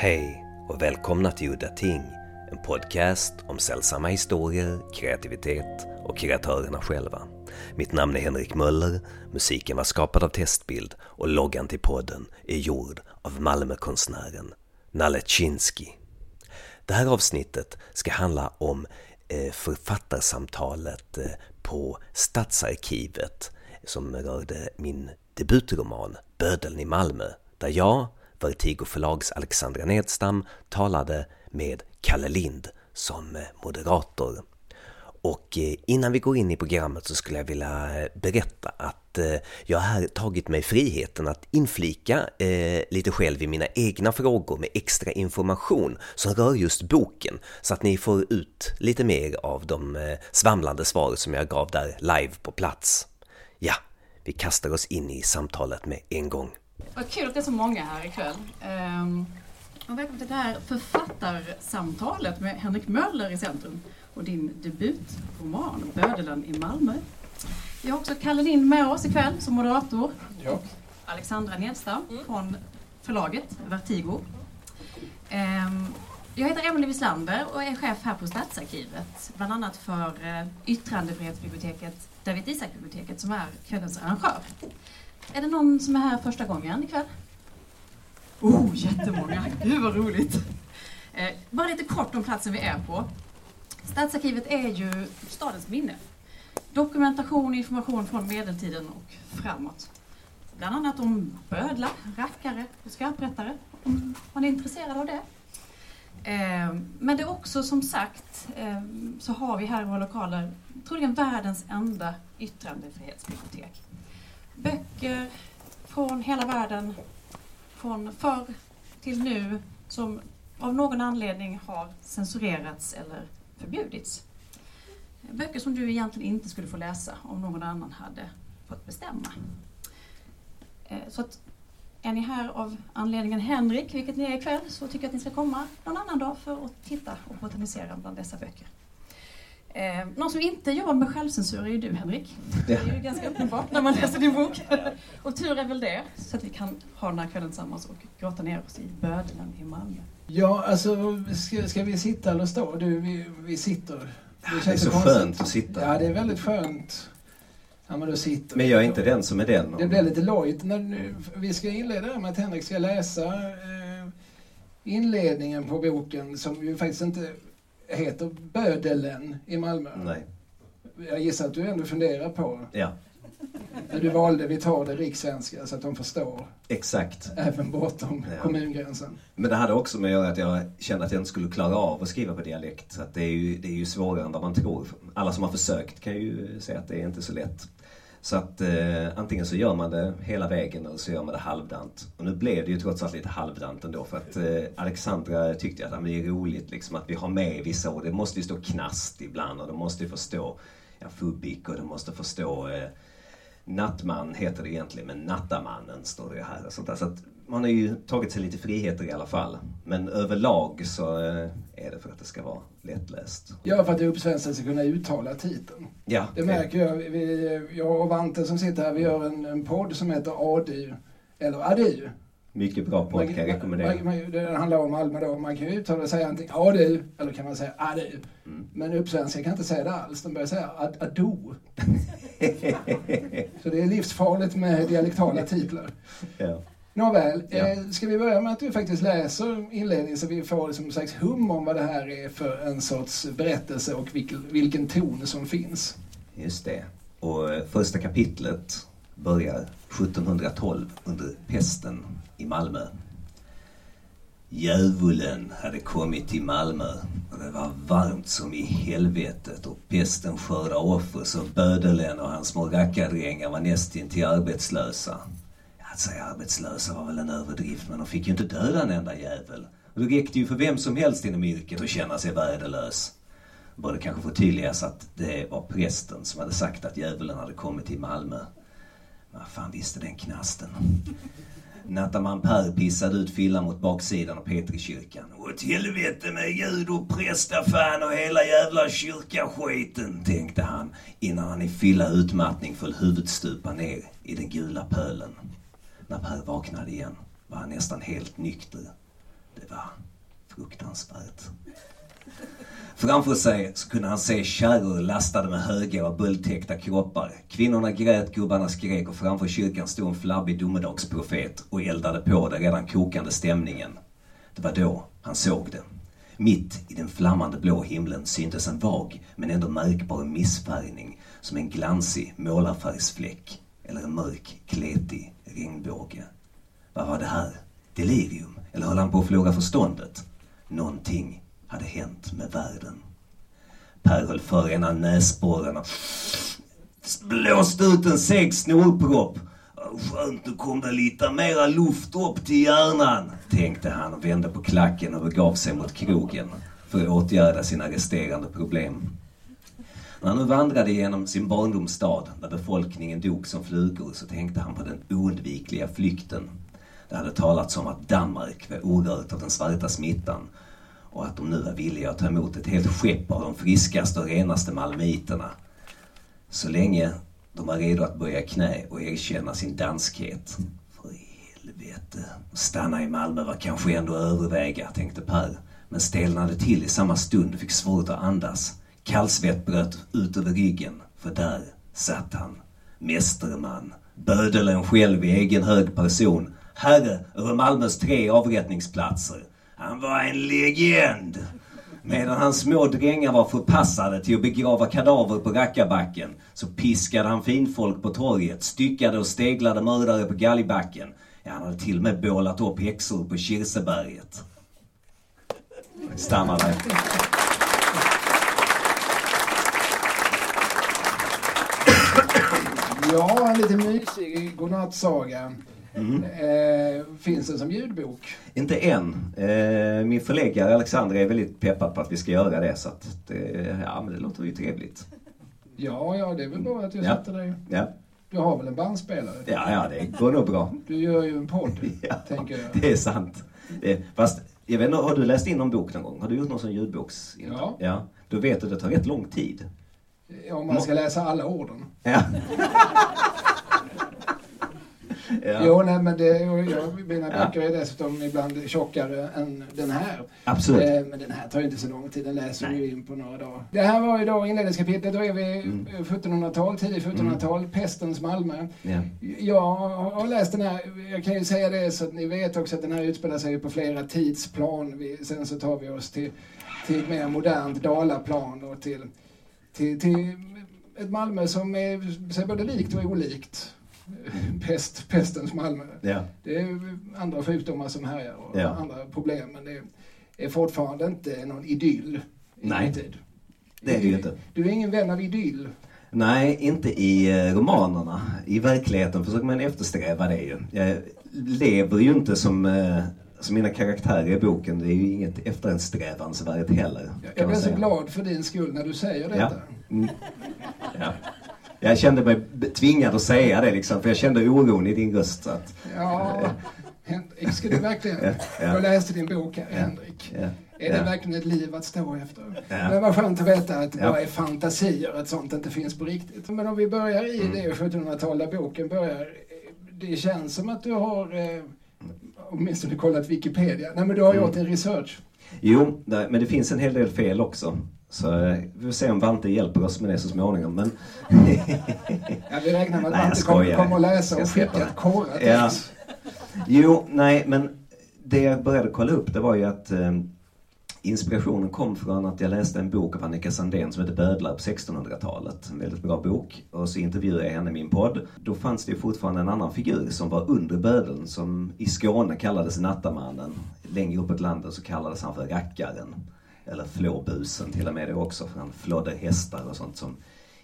Hej och välkomna till Udda Ting, en podcast om sällsamma historier, kreativitet och kreatörerna själva. Mitt namn är Henrik Möller, musiken var skapad av Testbild och loggan till podden är gjord av Malmökonstnären Nalle Chinsky. Det här avsnittet ska handla om eh, författarsamtalet eh, på Stadsarkivet som rörde min debutroman Bödeln i Malmö, där jag, Vertigo förlags Alexandra Nedstam, talade med Kalle Lind som eh, moderator. Och eh, innan vi går in i programmet så skulle jag vilja eh, berätta att jag har tagit mig friheten att inflika lite själv i mina egna frågor med extra information som rör just boken så att ni får ut lite mer av de svamlande svar som jag gav där live på plats. Ja, vi kastar oss in i samtalet med en gång. Vad kul att det är så många här ikväll. Um, och välkommen till det här författarsamtalet med Henrik Möller i centrum och din debutroman Bödelen i Malmö. Vi har också Kalle Lind med oss ikväll som moderator. Ja. Alexandra Nedstam mm. från förlaget Vertigo. Um, jag heter Emelie Wislander och är chef här på Stadsarkivet, bland annat för uh, yttrandefrihetsbiblioteket David Isak-biblioteket som är kvällens arrangör. Är det någon som är här första gången ikväll? Oh, jättemånga! Gud vad roligt! Eh, bara lite kort om platsen vi är på. Stadsarkivet är ju stadens minne. Dokumentation och information från medeltiden och framåt. Bland annat om bödlar, rackare och skarprättare, om man är intresserad av det. Eh, men det är också som sagt eh, så har vi här i våra lokaler troligen världens enda yttrandefrihetsbibliotek böcker från hela världen, från förr till nu, som av någon anledning har censurerats eller förbjudits. Böcker som du egentligen inte skulle få läsa om någon annan hade fått bestämma. Eh, så att är ni här av anledningen Henrik, vilket ni är ikväll, så tycker jag att ni ska komma någon annan dag för att titta och botanisera bland dessa böcker. Eh, någon som inte jobbar med självcensur är ju du Henrik. Det är ju ganska uppenbart när man läser din bok. och tur är väl det, så att vi kan ha den här kvällen tillsammans och gråta ner oss i bödlen i Malmö. Ja, alltså ska, ska vi sitta eller stå? Du, vi, vi sitter. Det, det är så konstigt. skönt att sitta. Ja, det är väldigt skönt. Ja, men, då sitter men jag är inte den som är den. Det blir lite lojt. Vi ska inleda med att Henrik ska läsa eh, inledningen på boken som ju faktiskt inte heter Bödelen i Malmö. Nej. Jag gissar att du ändå funderar på Ja. När du valde vi tar det rikssvenska så att de förstår. Exakt. Även bortom ja. kommungränsen. Men det hade också med att göra att jag kände att jag inte skulle klara av att skriva på dialekt. Så det, är ju, det är ju svårare än vad man tror. Alla som har försökt kan ju säga att det är inte så lätt. Så att eh, antingen så gör man det hela vägen eller så gör man det halvdant. Och nu blev det ju trots allt lite halvdant ändå för att eh, Alexandra tyckte att det är roligt liksom att vi har med vissa ord. Det måste ju stå knast ibland och de måste ju förstå ja, fubik och de måste förstå eh, Nattman heter det egentligen, men Nattamannen står det ju här. Och sånt där. Så att man har ju tagit sig lite friheter i alla fall. Men överlag så eh, är det för att det ska vara lättläst. Ja, för att uppsvenskan ska kunna uttala titeln. Ja. Det märker jag. Vi, jag och Vante som sitter här, vi gör en, en podd som heter ADU, eller ADU. Mycket bra podd kan jag rekommendera. Man, man, det handlar om Malmö då. Man kan ju uttala och säga antingen ADU eller kan man säga ADU. Mm. Men uppsvenska kan inte säga det alls. De börjar säga ad, ADO. Så det är livsfarligt med dialektala titlar. Ja. Nåväl, ja. eh, ska vi börja med att du faktiskt läser inledningen så vi får som slags hum om vad det här är för en sorts berättelse och vilken, vilken ton som finns. Just det. Och eh, första kapitlet börjar 1712 under pesten i Malmö. Djävulen hade kommit till Malmö och det var varmt som i helvetet och pesten skördade offer så Bödelen och hans små rackardrängar var nästintill arbetslösa. Att säga arbetslösa var väl en överdrift men de fick ju inte döda en enda jävel. Och det räckte ju för vem som helst inom yrket att känna sig värdelös. Borde kanske förtydligas att det var prästen som hade sagt att djävulen hade kommit till Malmö. Vad fan visste den knasten? Nattaman Per pissade ut fyllan mot baksidan av Petrikyrkan. Åt helvete med Gud och prästafan och hela jävla kyrkaskiten, tänkte han innan han i fylla utmattning föll huvudstupa ner i den gula pölen. När Per vaknade igen var han nästan helt nykter. Det var fruktansvärt. Framför sig så kunde han se kärror lastade med höga och bulltäckta kroppar. Kvinnorna grät, gubbarna skrek och framför kyrkan stod en flabbig domedagsprofet och eldade på den redan kokande stämningen. Det var då han såg det. Mitt i den flammande blå himlen syntes en vag men ändå märkbar missfärgning som en glansig målarfärgsfläck eller en mörk, kletig regnbåge. Vad var det här? Delirium? Eller höll han på att förlora förståndet? Någonting hade hänt med världen. Per höll för ena näsborren och blåste ut en seg snorpropp. Skönt, nu kom det lite mera luft upp till hjärnan, tänkte han och vände på klacken och begav sig mot krogen för att åtgärda sina resterande problem. När han nu vandrade genom sin barndomsstad där befolkningen dog som flugor så tänkte han på den oundvikliga flykten. Det hade talats om att Danmark var orört av den svarta smittan och att de nu var villiga att ta emot ett helt skepp av de friskaste och renaste malmöiterna. Så länge de var redo att böja knä och erkänna sin danskhet. För i helvete, att stanna i Malmö var kanske ändå att överväga, tänkte Per. Men stelnade till i samma stund och fick svårt att andas. Kallsvett bröt ut över ryggen, för där satt han. Mästerman, bödelen själv i egen hög person. Herre över Malmös tre avrättningsplatser. Han var en legend! Medan hans små drängar var förpassade till att begrava kadaver på Rackarbacken så piskade han finfolk på torget, styckade och steglade mördare på Galgbacken. Ja, han hade till och med bålat upp häxor på Kirseberget. Stannar där. Ja, en lite mysig godnattsaga. Mm. Eh, finns den som ljudbok? Inte än. Eh, min förläggare Alexander är väldigt peppad på att vi ska göra det så att det, ja, men det låter ju trevligt. Ja, ja, det är väl bra att jag ja. sätter dig. Ja. Du har väl en bandspelare? Ja, ja, det går nog bra. Du gör ju en podd, ja, tänker jag. Det är sant. Det, fast, jag vet inte, har du läst in någon bok någon gång? Har du gjort någon sån ljudboks? Ja. ja. Då vet du att det tar rätt lång tid. Om man ska läsa alla orden. Ja. Ja. Jo, nej, men det, jag, mina böcker är dessutom ibland tjockare än den här. Absolut. Eh, men den här tar ju inte så lång tid, den läser vi in på några dagar. Det här var ju då inledningskapitlet, då är vi mm. 1700-tal, tidigt 1700-tal, mm. pestens Malmö. Ja. Jag har läst den här, jag kan ju säga det så att ni vet också att den här utspelar sig på flera tidsplan. Vi, sen så tar vi oss till, till ett mer modernt Dalaplan och till, till, till ett Malmö som är sig både likt och olikt. pest, pestens Malmö. Ja. Det är andra sjukdomar som härjar och ja. andra problem. Men det är fortfarande inte någon idyll. Nej, tid. det är det ju inte. Du är ingen vän av idyll. Nej, inte i eh, romanerna. I verkligheten försöker man eftersträva det ju. Jag lever ju inte som, eh, som mina karaktärer i boken. Det är ju inget eftersträvansvärt heller. Jag blir så glad för din skull när du säger detta. Ja. Mm. ja. Jag kände mig tvingad att säga det liksom, för jag kände oron i din röst. Att, ja, Henrik, ska du verkligen... Ja, ja. Jag läste din bok här, Henrik. Är det verkligen ett liv att stå efter? Ja. Men vad skönt att veta att det bara är fantasier, att sånt inte finns på riktigt. Men om vi börjar i mm. det 1700-tal där boken börjar. Det känns som att du har eh, åtminstone kollat Wikipedia. Nej men du har mm. gjort en research. Jo, men det finns en hel del fel också. Så eh, vi får se om Vante hjälper oss med det så småningom. Men... ja, vi räknar med att Vante kommer, kommer att läsa och skicka ett korrat ja. Jo, nej, men det jag började kolla upp det var ju att eh, inspirationen kom från att jag läste en bok av Annika Sandén som heter Bödlar på 1600-talet. En väldigt bra bok. Och så intervjuade jag henne i min podd. Då fanns det fortfarande en annan figur som var under bödeln som i Skåne kallades Nattamannen. Längre uppåt landet så kallades han för Rackaren eller flåbusen till och med det också, för han flådde hästar och sånt som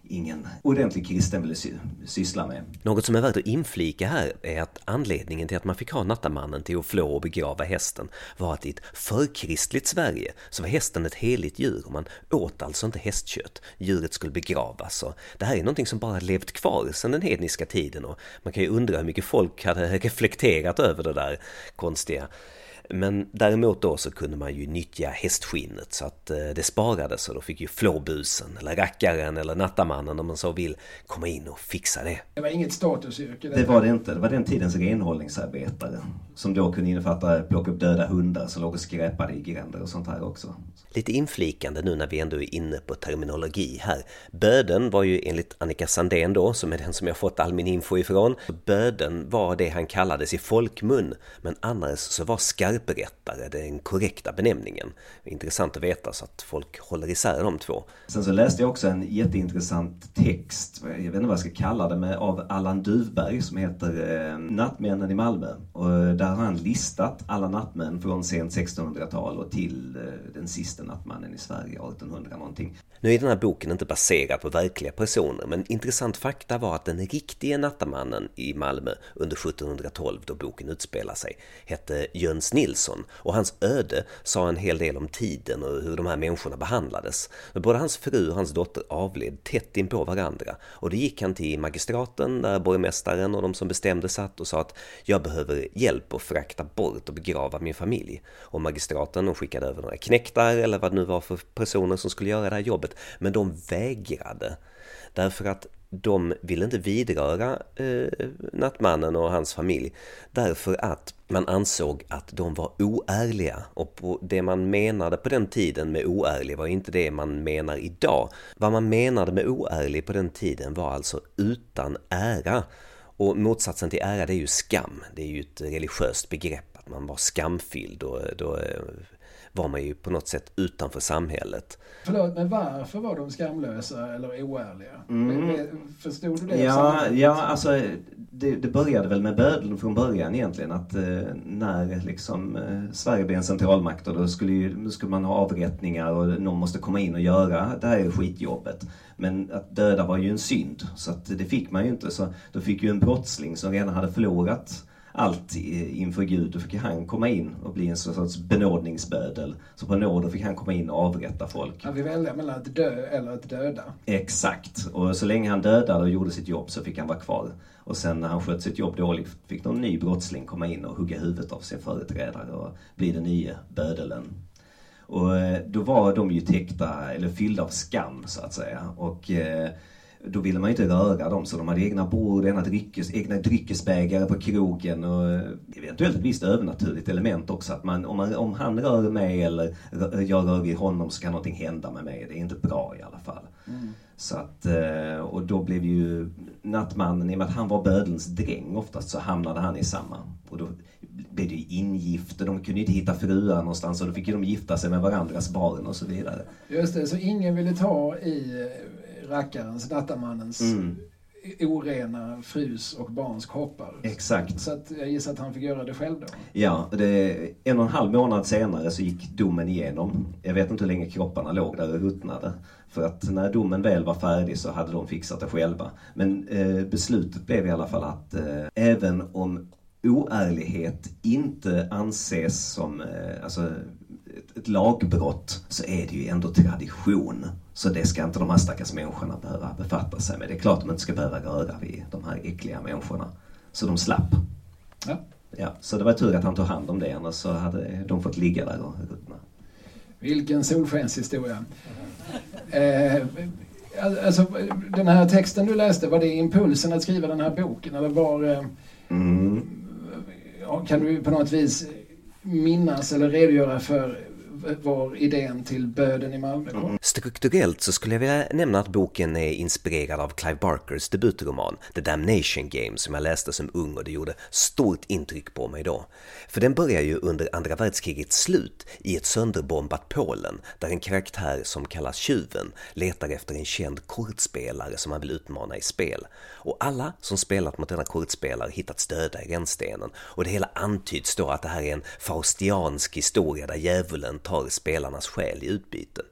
ingen ordentlig kristen ville sy syssla med. Något som är värt att inflika här är att anledningen till att man fick ha nattamannen till att flå och begrava hästen var att i ett förkristligt Sverige så var hästen ett heligt djur och man åt alltså inte hästkött. Djuret skulle begravas och det här är någonting som bara levt kvar sedan den hedniska tiden och man kan ju undra hur mycket folk hade reflekterat över det där konstiga men däremot då så kunde man ju nyttja hästskinnet så att eh, det sparades och då fick ju flåbusen eller rackaren eller nattamannen om man så vill komma in och fixa det. Det var inget statusyrke? Det var det inte. Det var den tidens renhållningsarbetare som då kunde innefatta plocka upp döda hundar som låg och skräpade i gränder och sånt här också. Lite inflikande nu när vi ändå är inne på terminologi här. Böden var ju enligt Annika Sandén då, som är den som jag fått all min info ifrån, böden var det han kallades i folkmun, men annars så var skarprättare den korrekta benämningen. Intressant att veta så att folk håller isär de två. Sen så läste jag också en jätteintressant text, jag vet inte vad jag ska kalla det, med, av Allan Duvberg som heter eh, Nattmännen i Malmö. Och där har han listat alla nattmän från sent 1600-tal och till eh, den sista nattmannen i Sverige 1800 någonting. Nu är den här boken inte baserad på verkliga personer, men intressant fakta var att den riktiga nattamannen i Malmö under 1712, då boken utspelar sig, hette Jöns Nilsson och hans öde sa en hel del om tiden och hur de här människorna behandlades. Både hans fru och hans dotter avled tätt inpå varandra och då gick han till magistraten där borgmästaren och de som bestämde satt och sa att jag behöver hjälp att frakta bort och begrava min familj. Och magistraten skickade över några knäktar eller vad det nu var för personer som skulle göra det här jobbet men de vägrade. Därför att de ville inte vidröra eh, nattmannen och hans familj. Därför att man ansåg att de var oärliga. Och på det man menade på den tiden med oärlig var inte det man menar idag. Vad man menade med oärlig på den tiden var alltså utan ära. Och motsatsen till ära det är ju skam. Det är ju ett religiöst begrepp att man var skamfylld och då eh, var man ju på något sätt utanför samhället. Förlåt, men varför var de skamlösa eller oärliga? Mm. Förstod du det? Ja, ja alltså det, det, började väl med bödeln från början egentligen. Att eh, när liksom eh, Sverige blev en centralmakt och då skulle, ju, då skulle man ha avrättningar och någon måste komma in och göra det här skitjobbet. Men att döda var ju en synd, så att det fick man ju inte. Så då fick ju en brottsling som redan hade förlorat allt inför Gud. Då fick han komma in och bli en sorts benådningsbödel. Så på nåder fick han komma in och avrätta folk. Han fick välja mellan att dö eller att döda. Exakt. Och så länge han dödade och gjorde sitt jobb så fick han vara kvar. Och sen när han sköt sitt jobb dåligt fick någon ny brottsling komma in och hugga huvudet av sin företrädare och bli den nya bödelen. Och eh, då var de ju täckta, eller fyllda av skam så att säga. Och eh, då ville man ju inte röra dem så de hade egna bord, egna, dryckes, egna dryckesbägare på krogen och eventuellt ett visst övernaturligt element också. Att man, om, man, om han rör mig eller jag rör vid honom så kan någonting hända med mig. Det är inte bra i alla fall. Mm. Så att, eh, och då blev ju nattmannen, i och med att han var bödelns dräng oftast, så hamnade han i samma. Och då blev det ju ingifte, de kunde inte hitta fruar någonstans och då fick ju de gifta sig med varandras barn och så vidare. Just det, så ingen ville ta i rackarens, dattamannens mm. orena frus och barns kroppar. Exakt. Så att jag gissar att han fick göra det själv då? Ja, det, en och en halv månad senare så gick domen igenom. Jag vet inte hur länge kropparna låg där och ruttnade. För att när domen väl var färdig så hade de fixat det själva. Men eh, beslutet blev i alla fall att eh, även om oärlighet inte anses som eh, alltså, ett, ett lagbrott så är det ju ändå tradition. Så det ska inte de här stackars människorna behöva befatta sig med. Det är klart de inte ska behöva röra vid de här äckliga människorna. Så de slapp. Ja. Ja, så det var tur att han tog hand om det, annars så hade de fått ligga där och ruttna. Vilken solskenshistoria. Eh, alltså, den här texten du läste, var det impulsen att skriva den här boken eller var... Eh, mm. Kan du på något vis minnas eller redogöra för var idén till Böden i Malmö kom. Mm. Strukturellt så skulle jag vilja nämna att boken är inspirerad av Clive Barkers debutroman The Damnation Game som jag läste som ung och det gjorde stort intryck på mig då. För den börjar ju under andra världskrigets slut i ett sönderbombat Polen där en karaktär som kallas Tjuven letar efter en känd kortspelare som han vill utmana i spel. Och alla som spelat mot denna kortspelare hittats döda i rännstenen och det hela antyds då att det här är en faustiansk historia där djävulen tar spelarnas själ i utbyte.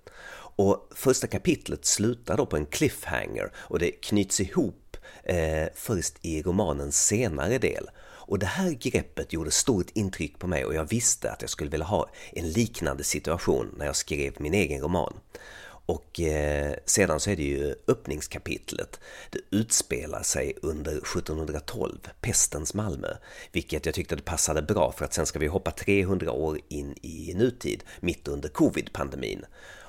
Och första kapitlet slutar då på en cliffhanger och det knyts ihop eh, först i romanens senare del. Och det här greppet gjorde stort intryck på mig och jag visste att jag skulle vilja ha en liknande situation när jag skrev min egen roman. Och eh, sedan så är det ju öppningskapitlet. Det utspelar sig under 1712, pestens Malmö, vilket jag tyckte det passade bra för att sen ska vi hoppa 300 år in i nutid, mitt under covid-pandemin.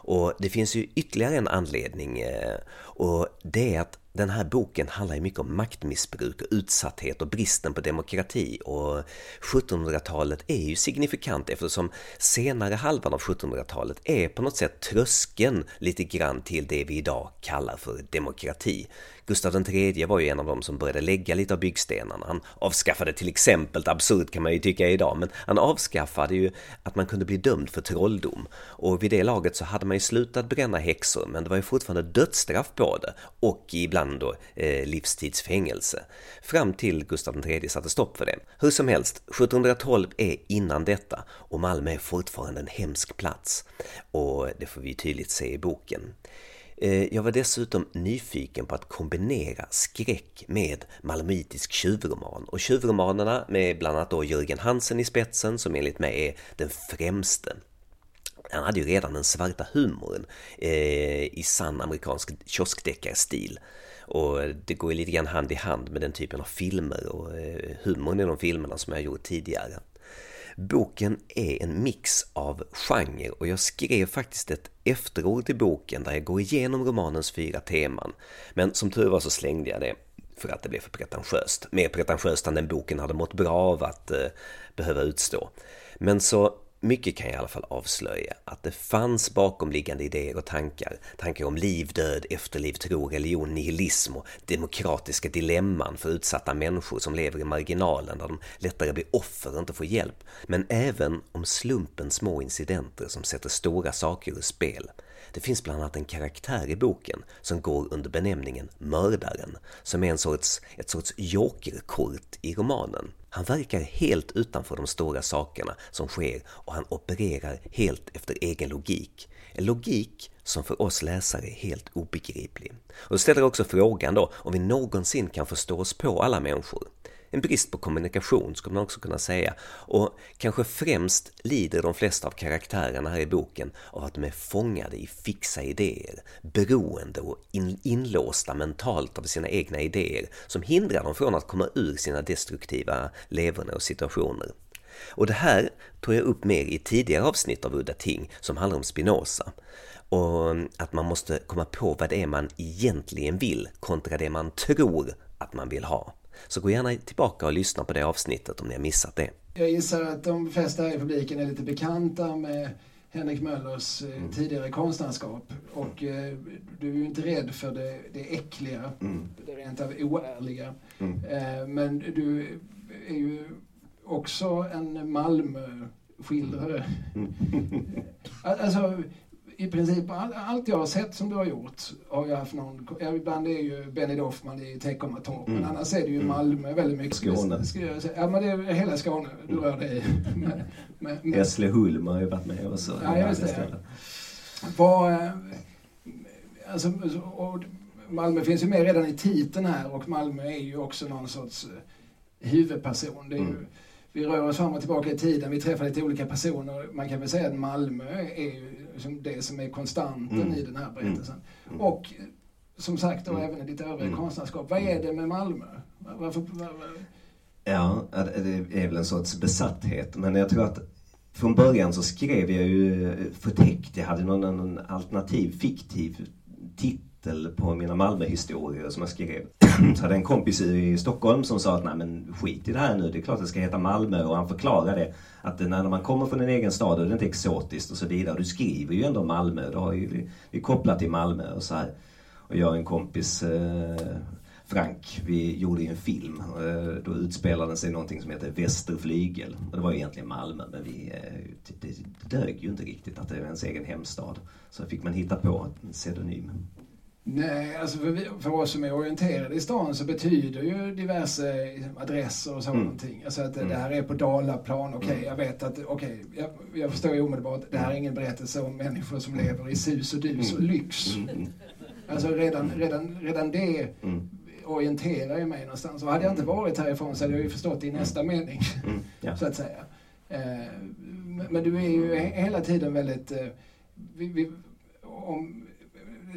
Och det finns ju ytterligare en anledning eh, och det är att den här boken handlar ju mycket om maktmissbruk och utsatthet och bristen på demokrati och 1700-talet är ju signifikant eftersom senare halvan av 1700-talet är på något sätt tröskeln lite grann till det vi idag kallar för demokrati. Gustav III var ju en av dem som började lägga lite av byggstenarna. Han avskaffade till exempel, absurt kan man ju tycka idag, men han avskaffade ju att man kunde bli dömd för trolldom. Och vid det laget så hade man ju slutat bränna häxor, men det var ju fortfarande dödsstraff på det och ibland då eh, livstidsfängelse. Fram till Gustav III satte stopp för det. Hur som helst, 1712 är innan detta och Malmö är fortfarande en hemsk plats. Och det får vi tydligt se i boken. Eh, jag var dessutom nyfiken på att kombinera skräck med malmöitisk tjuvroman och tjuvromanerna med bland annat då Jörgen Hansen i spetsen som enligt mig är den främste. Han hade ju redan den svarta humorn eh, i sann amerikansk kioskdeckarstil. Och det går ju lite grann hand i hand med den typen av filmer och eh, humorn i de filmerna som jag gjort tidigare. Boken är en mix av genre och jag skrev faktiskt ett efterord till boken där jag går igenom romanens fyra teman. Men som tur var så slängde jag det för att det blev för pretentiöst. Mer pretentiöst än den boken hade mått bra av att eh, behöva utstå. Men så mycket kan jag i alla fall avslöja att det fanns bakomliggande idéer och tankar. Tankar om liv, död, efterliv, tro, religion, nihilism och demokratiska dilemman för utsatta människor som lever i marginalen där de lättare blir offer och inte får hjälp. Men även om slumpens små incidenter som sätter stora saker ur spel. Det finns bland annat en karaktär i boken som går under benämningen Mördaren, som är en sorts, ett sorts jokerkort i romanen. Han verkar helt utanför de stora sakerna som sker och han opererar helt efter egen logik. En logik som för oss läsare är helt obegriplig. Och ställer också frågan då om vi någonsin kan förstå oss på alla människor en brist på kommunikation skulle man också kunna säga. Och kanske främst lider de flesta av karaktärerna här i boken av att de är fångade i fixa idéer, beroende och in inlåsta mentalt av sina egna idéer som hindrar dem från att komma ur sina destruktiva leverne och situationer. Och det här tog jag upp mer i tidigare avsnitt av Udda Ting som handlar om Spinoza. Och att man måste komma på vad det är man egentligen vill kontra det man tror att man vill ha. Så gå gärna tillbaka och lyssna på det avsnittet om ni har missat det. Jag gissar att de flesta här i publiken är lite bekanta med Henrik Möllers eh, mm. tidigare konstnärskap. Och eh, du är ju inte rädd för det, det äckliga, mm. det rent av oärliga. Mm. Eh, men du är ju också en Malmö-skildrare. Mm. alltså, i princip all, allt jag har sett som du har gjort har jag haft någon, ibland är ju Benny Doffman i Teckomatorp, mm. men annars är det ju mm. Malmö väldigt mycket. Skåne. Ja men det är hela Skåne du rör dig i. Hässleholm har ju varit med också. Ja, just det. Vad, eh, alltså, och Malmö finns ju med redan i titeln här och Malmö är ju också någon sorts eh, huvudperson. Det är ju, mm vi rör oss fram och tillbaka i tiden, vi träffar lite olika personer. Man kan väl säga att Malmö är ju liksom det som är konstanten mm. i den här berättelsen. Mm. Och som sagt då mm. även i ditt övriga mm. konstnärskap. Vad är det med Malmö? Varför, var, var... Ja, det är väl en sorts besatthet. Men jag tror att från början så skrev jag ju förtäckt. Jag hade någon, någon alternativ fiktiv titel titel på mina Malmöhistorier som jag skrev. Så hade en kompis i Stockholm som sa att nej men skit i det här nu, det är klart det ska heta Malmö och han förklarade att när man kommer från en egen stad och det är inte exotiskt och så vidare. Du skriver ju ändå Malmö, du har ju, det är kopplat till Malmö och så här. Och jag och en kompis eh, Frank, vi gjorde ju en film. Eh, då utspelade sig någonting som heter Västerflygel. Och det var ju egentligen Malmö, men vi, eh, det dög ju inte riktigt att det är ens egen hemstad. Så fick man hitta på en pseudonym. Nej, alltså för, för oss som är orienterade i stan så betyder ju diverse adresser och sånt mm. Alltså att mm. det här är på Dalaplan, okej, okay, mm. jag vet att, okej, okay, jag, jag förstår ju omedelbart, det här är ingen berättelse om människor som lever i sus och dus och mm. lyx. Mm. Alltså redan, redan, redan det mm. orienterar ju mig någonstans. Och hade jag inte varit härifrån så hade jag ju förstått det i nästa mening, ja. så att säga. Eh, men du är ju hela tiden väldigt, eh, vi, vi, om,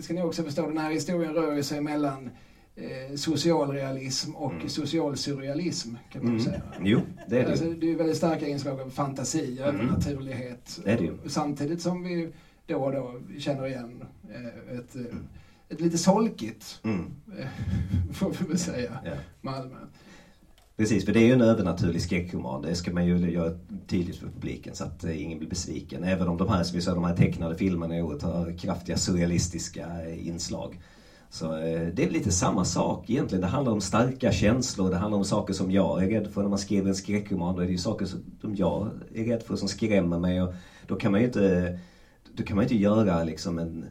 ska ni också förstå, den här historien rör sig mellan eh, socialrealism och mm. socialsurrealism kan man mm. säga. Jo, det är det. Alltså, det är väldigt starka inslag av fantasi, mm. övernaturlighet. Det är det Samtidigt som vi då och då känner igen eh, ett, mm. ett lite solkigt, mm. Eh, får vi väl säga, ja. Malmö. Precis, för det är ju en övernaturlig skräckroman. Det ska man ju göra tydligt för publiken så att eh, ingen blir besviken. Även om de här, som vi sa, de här tecknade filmerna i året har kraftiga surrealistiska eh, inslag. Så eh, det är lite samma sak egentligen. Det handlar om starka känslor, det handlar om saker som jag är rädd för när man skriver en skräckroman. Då är det ju saker som jag är rädd för som skrämmer mig och då kan man ju inte, då kan man inte göra liksom en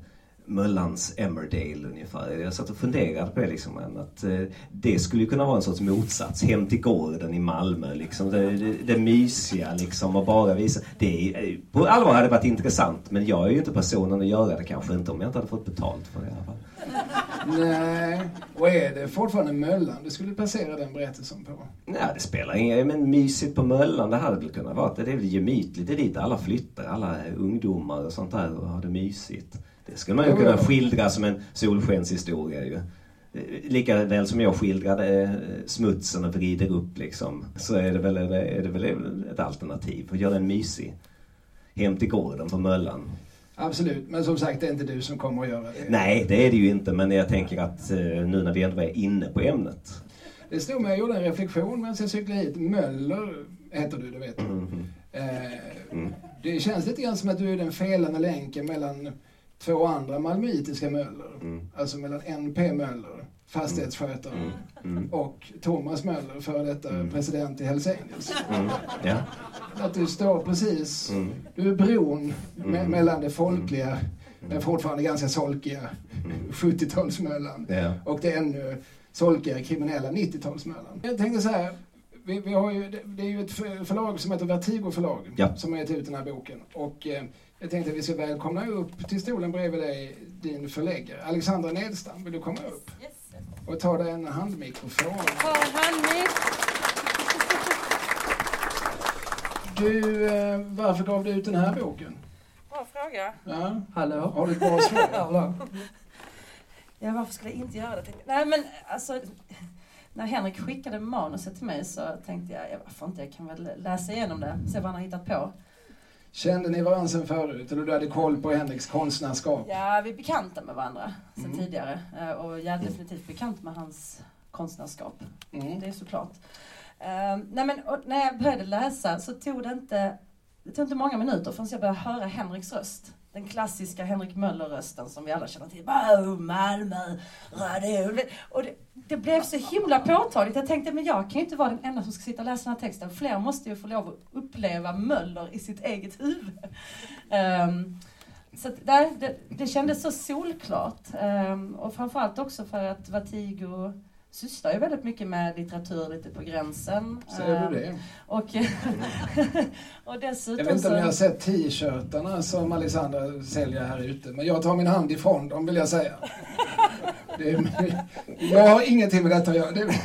Möllans Emmerdale ungefär. Jag satt och funderade på det liksom, att eh, det skulle kunna vara en sorts motsats. Hem till gården i Malmö liksom. Det, det, det mysiga liksom och bara visa. Det är, på allvar hade det varit intressant men jag är ju inte personen att göra det kanske inte om jag inte hade fått betalt för det i alla fall. Nej, och är det fortfarande Möllan du skulle placera den berättelsen på? Nej, det spelar ingen men mysigt på Möllan det hade väl kunnat vara. Det är väl gemytligt, det är dit alla flyttar, alla ungdomar och sånt där och har det mysigt. Det skulle man ju kunna skildra som en solskenshistoria ju. Lika väl som jag skildrade eh, smutsen och vrider upp liksom. Så är det väl, är det väl ett alternativ. Att göra den mysig. Hem till gården på Möllan. Absolut, men som sagt det är inte du som kommer att göra det. Nej, det är det ju inte. Men jag tänker att eh, nu när vi ändå är inne på ämnet. Det stod mig, jag gjorde en reflektion medan jag cyklade hit. Möller heter du, det vet du. Mm. Eh, mm. Det känns lite grann som att du är den felande länken mellan två andra malmöitiska Möller. Mm. Alltså mellan NP Möller, fastighetsskötare, mm. Mm. och Thomas Möller, före detta mm. president i Hells Angels. Mm. Ja. Att du står precis, mm. du är bron me mellan det folkliga, men fortfarande ganska solkiga 70-talsmöllan ja. och det ännu solkigare kriminella 90-talsmöllan. Jag tänkte så här, vi, vi, har ju, det, är ju ett förlag som heter Vertigo förlag ja. som har gett ut den här boken. Och eh, jag tänkte att vi ska välkomna upp till stolen bredvid dig din förläggare. Alexandra Nedstam, vill du komma upp? Yes. Och ta dig en handmikrofon. Ta handmik. Du, eh, varför gav du ut den här boken? Bra fråga. Ja. Hallå? Har du ett bra svar? Hallå. Ja, varför skulle jag inte göra det? Nej, men alltså när Henrik skickade manuset till mig så tänkte jag, ja, varför inte, jag kan väl läsa igenom det, se vad han har hittat på. Kände ni varandra sen förut? Eller du hade koll på Henriks konstnärskap? Ja, vi är bekanta med varandra sen mm. tidigare. Eh, och jag är definitivt bekant med hans konstnärskap. Mm. Det är såklart. Uh, nej men, när jag började läsa så tog det inte, det tog inte många minuter förrän jag började höra Henriks röst. Den klassiska Henrik Möller-rösten som vi alla känner till. Oh, Malmö, radio. Och det, det, blev så himla påtagligt. Jag tänkte, men jag kan ju inte vara den enda som ska sitta och läsa den här texten. Fler måste ju få lov att uppleva Möller i sitt eget huvud. Um, så det, det, det kändes så solklart. Um, och framförallt också för att Vertigo sysslar ju väldigt mycket med litteratur lite på gränsen. Säger du det? Ehm, och, och dessutom Jag vet inte om ni har sett t-shirtarna som Alexandra säljer här ute, men jag tar min hand ifrån dem vill jag säga. Är, jag har ingenting med detta att göra. Det,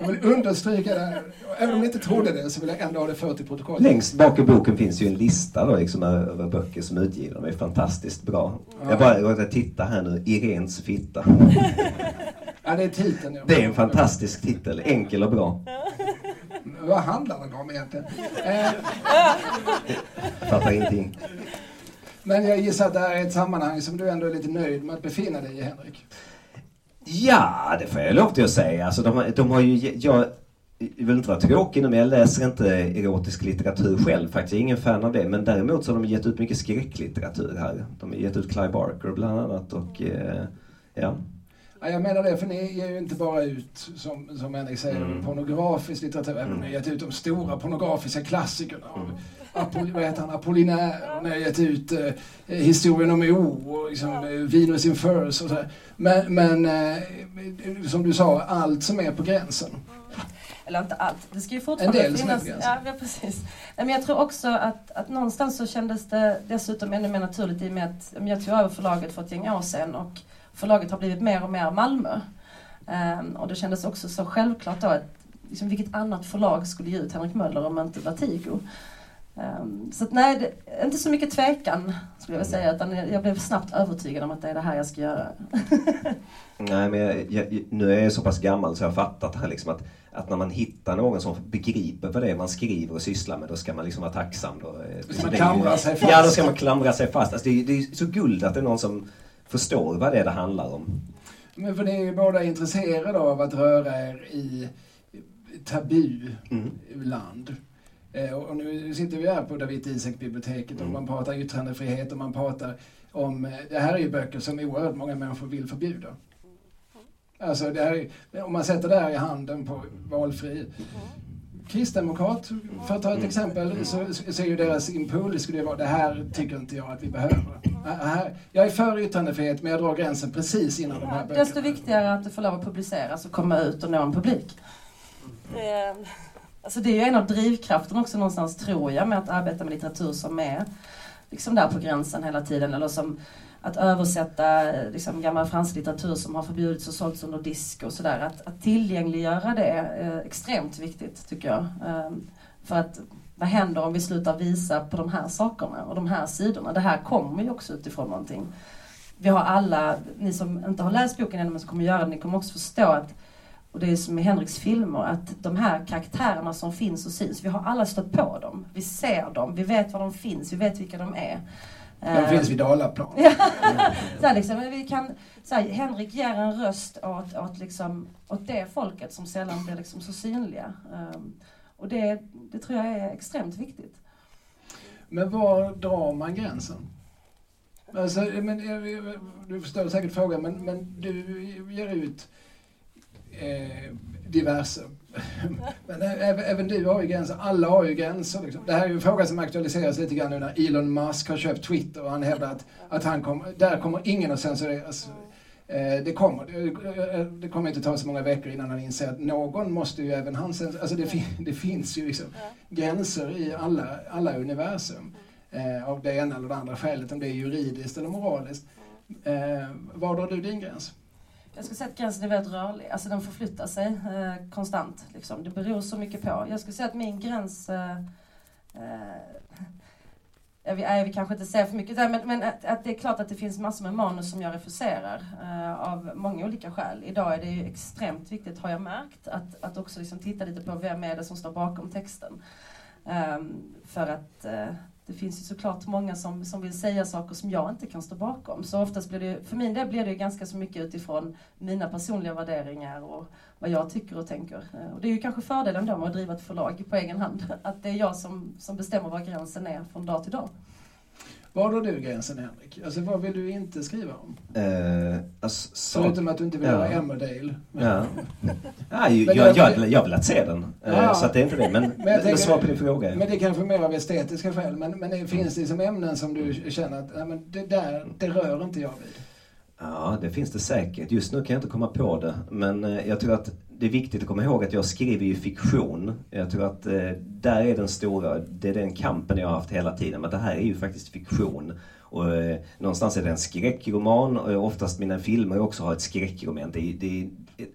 jag vill understryka det här. Även om ni inte trodde det så vill jag ändå ha det fört i protokollet. Längst bak i boken finns ju en lista då, liksom, över böcker som är utgivna. De är fantastiskt bra. Ja. Jag bara råkade titta här nu. Irens fitta. Ja, det är titeln. Ja. Det är en fantastisk titel. Enkel och bra. Vad handlar den om egentligen? Eh. Fattar ingenting. Men jag gissar att det här är ett sammanhang som du ändå är lite nöjd med att befinna dig i, Henrik? Ja, det får jag lov till att säga. Alltså, de, de har ju... Jag, jag vill inte vara tråkig nu men jag läser inte erotisk litteratur själv faktiskt. Jag är ingen fan av det. Men däremot så har de gett ut mycket skräcklitteratur här. De har gett ut Clive Barker bland annat och eh, ja. Ja, jag menar det, för ni ger ju inte bara ut, som, som Henrik säger, mm. pornografisk litteratur. Även mm. ni har gett ut de stora pornografiska klassikerna. Mm. Apol, vad heter han? Apollinaire. Ni har gett ut eh, historien om O och liksom, eh, Venus in Furs och så. Men, men eh, som du sa, allt som är på gränsen. Eller inte allt. Det ska ju fortfarande en del finnas. Som är på ja, ja, precis. Men jag tror också att, att någonstans så kändes det dessutom ännu mer naturligt i och med att jag tog över förlaget för ett gäng år sedan och förlaget har blivit mer och mer Malmö. Um, och det kändes också så självklart då att liksom, vilket annat förlag skulle ge ut Henrik Möller om inte Vertigo? Um, så att, nej, det, inte så mycket tvekan skulle jag vilja säga, utan jag, blev snabbt övertygad om att det är det här jag ska göra. nej, men jag, jag, nu är jag så pass gammal så jag har fattat det här liksom att, att när man hittar någon som begriper vad det är man skriver och sysslar med, då ska man liksom vara tacksam. Då, då ska man klamra sig fast. Ja, då ska man klamra sig fast. Alltså, det, är, det är så guld att det är någon som förstår vad det är det handlar om. Men för ni är ju båda intresserade av att röra er i tabu-land. Mm. Och nu sitter vi här på David Isak-biblioteket och mm. man pratar yttrandefrihet och man pratar om... Eh, det här är ju böcker som oerhört många människor vill förbjuda. Alltså det här, om man sätter det här i handen på valfri kristdemokrat, för att ta ett mm. exempel, så, så är ju deras impuls skulle vara det här tycker inte jag att vi behöver. Här, jag är för yttrandefrihet men jag drar gränsen precis innan de här böckerna. Desto viktigare att det får lov att publiceras och komma ut och nå en publik. Mm. Alltså det är ju en av drivkrafterna också någonstans tror jag med att arbeta med litteratur som är liksom där på gränsen hela tiden eller som att översätta liksom, gammal fransk litteratur som har förbjudits och sålts under disk och sådär. Att, att tillgängliggöra det är extremt viktigt tycker jag. För att vad händer om vi slutar visa på de här sakerna och de här sidorna? Det här kommer ju också utifrån någonting. Vi har alla, ni som inte har läst boken ännu men som kommer göra det, ni kommer också förstå att och det är som i Henriks filmer, att de här karaktärerna som finns och syns, vi har alla stött på dem. Vi ser dem, vi vet var de finns, vi vet vilka de är. De eh, finns vid Dalaplan. så liksom, vi kan, så här, Henrik ger en röst åt, åt, liksom, åt det folket som sällan blir liksom så synliga. Um, och det, det tror jag är extremt viktigt. Men var drar man gränsen? Alltså, men, eh, du förstår säkert frågan, men, men du ger ut eh, diverse. Men eh, även du har ju gränser. Alla har ju gränser. Liksom. Det här är ju en fråga som aktualiseras lite grann nu när Elon Musk har köpt Twitter och han hävdar att, att han kom, där kommer ingen att censureras. Eh, det kommer, det kommer inte ta så många veckor innan han inser att någon måste ju även han. Alltså det, det finns ju liksom gränser i alla, alla universum. Eh, av det ena eller det andra skälet, om det är juridiskt eller moraliskt. Eh, var drar du din gräns? Jag skulle säga att gränsen är väldigt rörlig. Alltså den förflyttar sig eh, konstant. Liksom. Det beror så mycket på. Jag skulle säga att min gräns... Eh, eh, jag vill, jag vill kanske inte säga för mycket där, men, men att, att, det är klart att det finns massor med manus som jag refuserar eh, av många olika skäl. Idag är det ju extremt viktigt, har jag märkt, att, att också liksom titta lite på vem är det som står bakom texten. Um, för att uh, det finns ju såklart många som, som vill säga saker som jag inte kan stå bakom. Så oftast blir det, för min del blir det ganska så mycket utifrån mina personliga värderingar och vad jag tycker och tänker. Eh, och det är ju kanske fördelen då med att driva ett förlag på egen hand. Att det är jag som, som bestämmer var gränsen är från dag till dag. Var drar du gränsen Henrik? Alltså vad vill du inte skriva om? Uh, alltså, så... Förutom att du inte vill ja. göra Emmerdale. Ja. ja, jag, jag, jag, jag vill att se den. Eh, ja. Så att det är inte det. Men, men, tänker, svar på din fråga. Men det är kanske mer av estetiska skäl. Men, men det finns det liksom ämnen som du känner att ja, men det där, det rör inte jag vid? Ja, det finns det säkert. Just nu kan jag inte komma på det. Men eh, jag tror att det är viktigt att komma ihåg att jag skriver ju fiktion. Jag tror att eh, där är den stora, det är den kampen jag har haft hela tiden. Men det här är ju faktiskt fiktion. Och eh, någonstans är det en skräckroman och oftast mina filmer också har ett skräckroman. Det, det,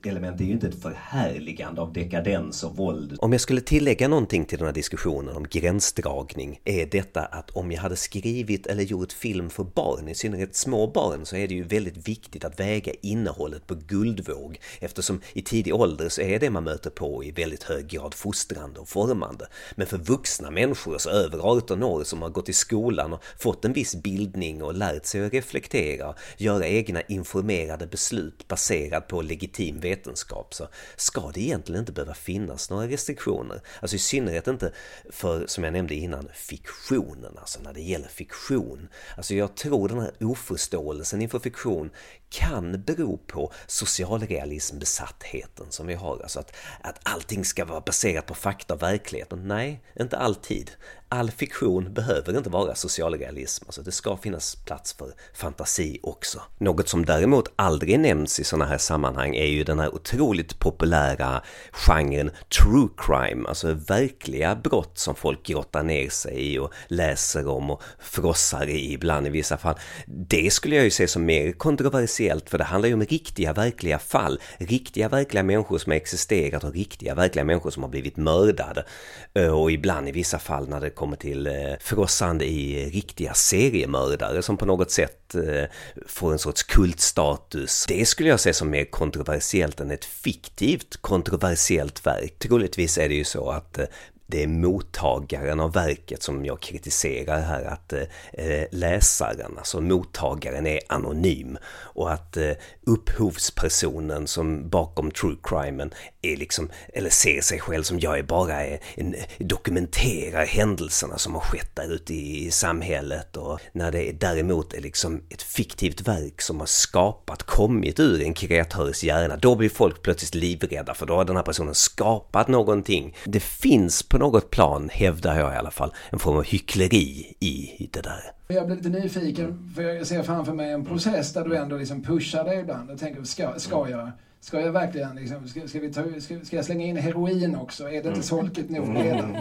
element är ju inte ett förhärligande av dekadens och våld. Om jag skulle tillägga någonting till den här diskussionen om gränsdragning är detta att om jag hade skrivit eller gjort film för barn, i synnerhet små barn, så är det ju väldigt viktigt att väga innehållet på guldvåg eftersom i tidig ålder så är det man möter på i väldigt hög grad fostrande och formande. Men för vuxna människor, så över 18 år, som har gått i skolan och fått en viss bildning och lärt sig att reflektera, göra egna informerade beslut baserat på legitim legitim vetenskap så ska det egentligen inte behöva finnas några restriktioner. Alltså i synnerhet inte för, som jag nämnde innan, fiktionen, alltså när det gäller fiktion. Alltså jag tror den här oförståelsen inför fiktion kan bero på socialrealismbesattheten som vi har. Alltså att, att allting ska vara baserat på fakta och verkligheten. Nej, inte alltid. All fiktion behöver inte vara socialrealism, alltså det ska finnas plats för fantasi också. Något som däremot aldrig nämns i sådana här sammanhang är ju den här otroligt populära genren true crime, alltså verkliga brott som folk grottar ner sig i och läser om och frossar i ibland i vissa fall. Det skulle jag ju se som mer kontroversiellt för det handlar ju om riktiga verkliga fall. Riktiga verkliga människor som har existerat och riktiga verkliga människor som har blivit mördade. Eh, och ibland i vissa fall när det kommer till eh, frossande i riktiga seriemördare som på något sätt eh, får en sorts kultstatus. Det skulle jag se som mer kontroversiellt än ett fiktivt kontroversiellt verk. Troligtvis är det ju så att eh, det är mottagaren av verket som jag kritiserar här, att eh, eh, läsaren, alltså mottagaren är anonym och att eh, upphovspersonen som bakom true crimen är liksom, eller ser sig själv som jag är bara en, dokumenterar händelserna som har skett där ute i, i samhället och när det däremot är liksom ett fiktivt verk som har skapat, kommit ur en kreatörs hjärna, då blir folk plötsligt livrädda för då har den här personen skapat någonting. Det finns på något plan, hävdar jag i alla fall, en form av hyckleri i det där. Jag blir lite nyfiken, för jag ser framför mig en process där du ändå liksom pushar dig ibland och tänker, ska, ska jag? Ska jag verkligen liksom, ska, ska, vi ta, ska, ska jag slänga in heroin också? Är det inte mm. solkigt nog mm. redan?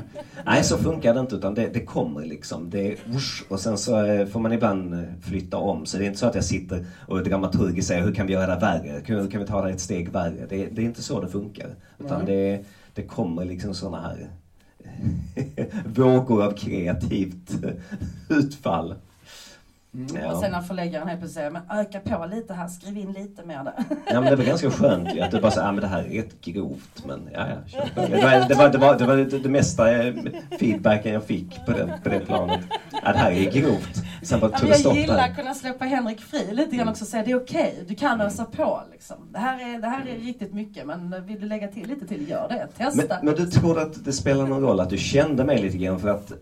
Nej, så funkar det inte utan det, det kommer liksom. Det är usch, och sen så eh, får man ibland eh, flytta om. Så det är inte så att jag sitter och dramaturgiskt säger hur kan vi göra det värre? Hur kan vi ta det ett steg värre? Det, det är inte så det funkar. Utan det, det kommer liksom sådana här vågor av kreativt utfall. Mm. Ja. Och sen när förläggaren helt plötsligt säger, men öka på lite här, skriv in lite mer där. Ja men det var ganska skönt ju, att du bara säger, ah, men det här är rätt grovt, men ja ja. Det var det, var, det, var, det, var det, det mesta eh, feedbacken jag fick på det, på det planet. Ja det här är grovt. Sen bara tog ja, jag gillar att kunna släppa Henrik fri lite grann också och säga, det är okej, okay, du kan ösa på liksom. Det här, är, det här är riktigt mycket, men vill du lägga till lite till, gör det. Testa. Men, men du tror att det spelar någon roll att du kände mig lite grann för att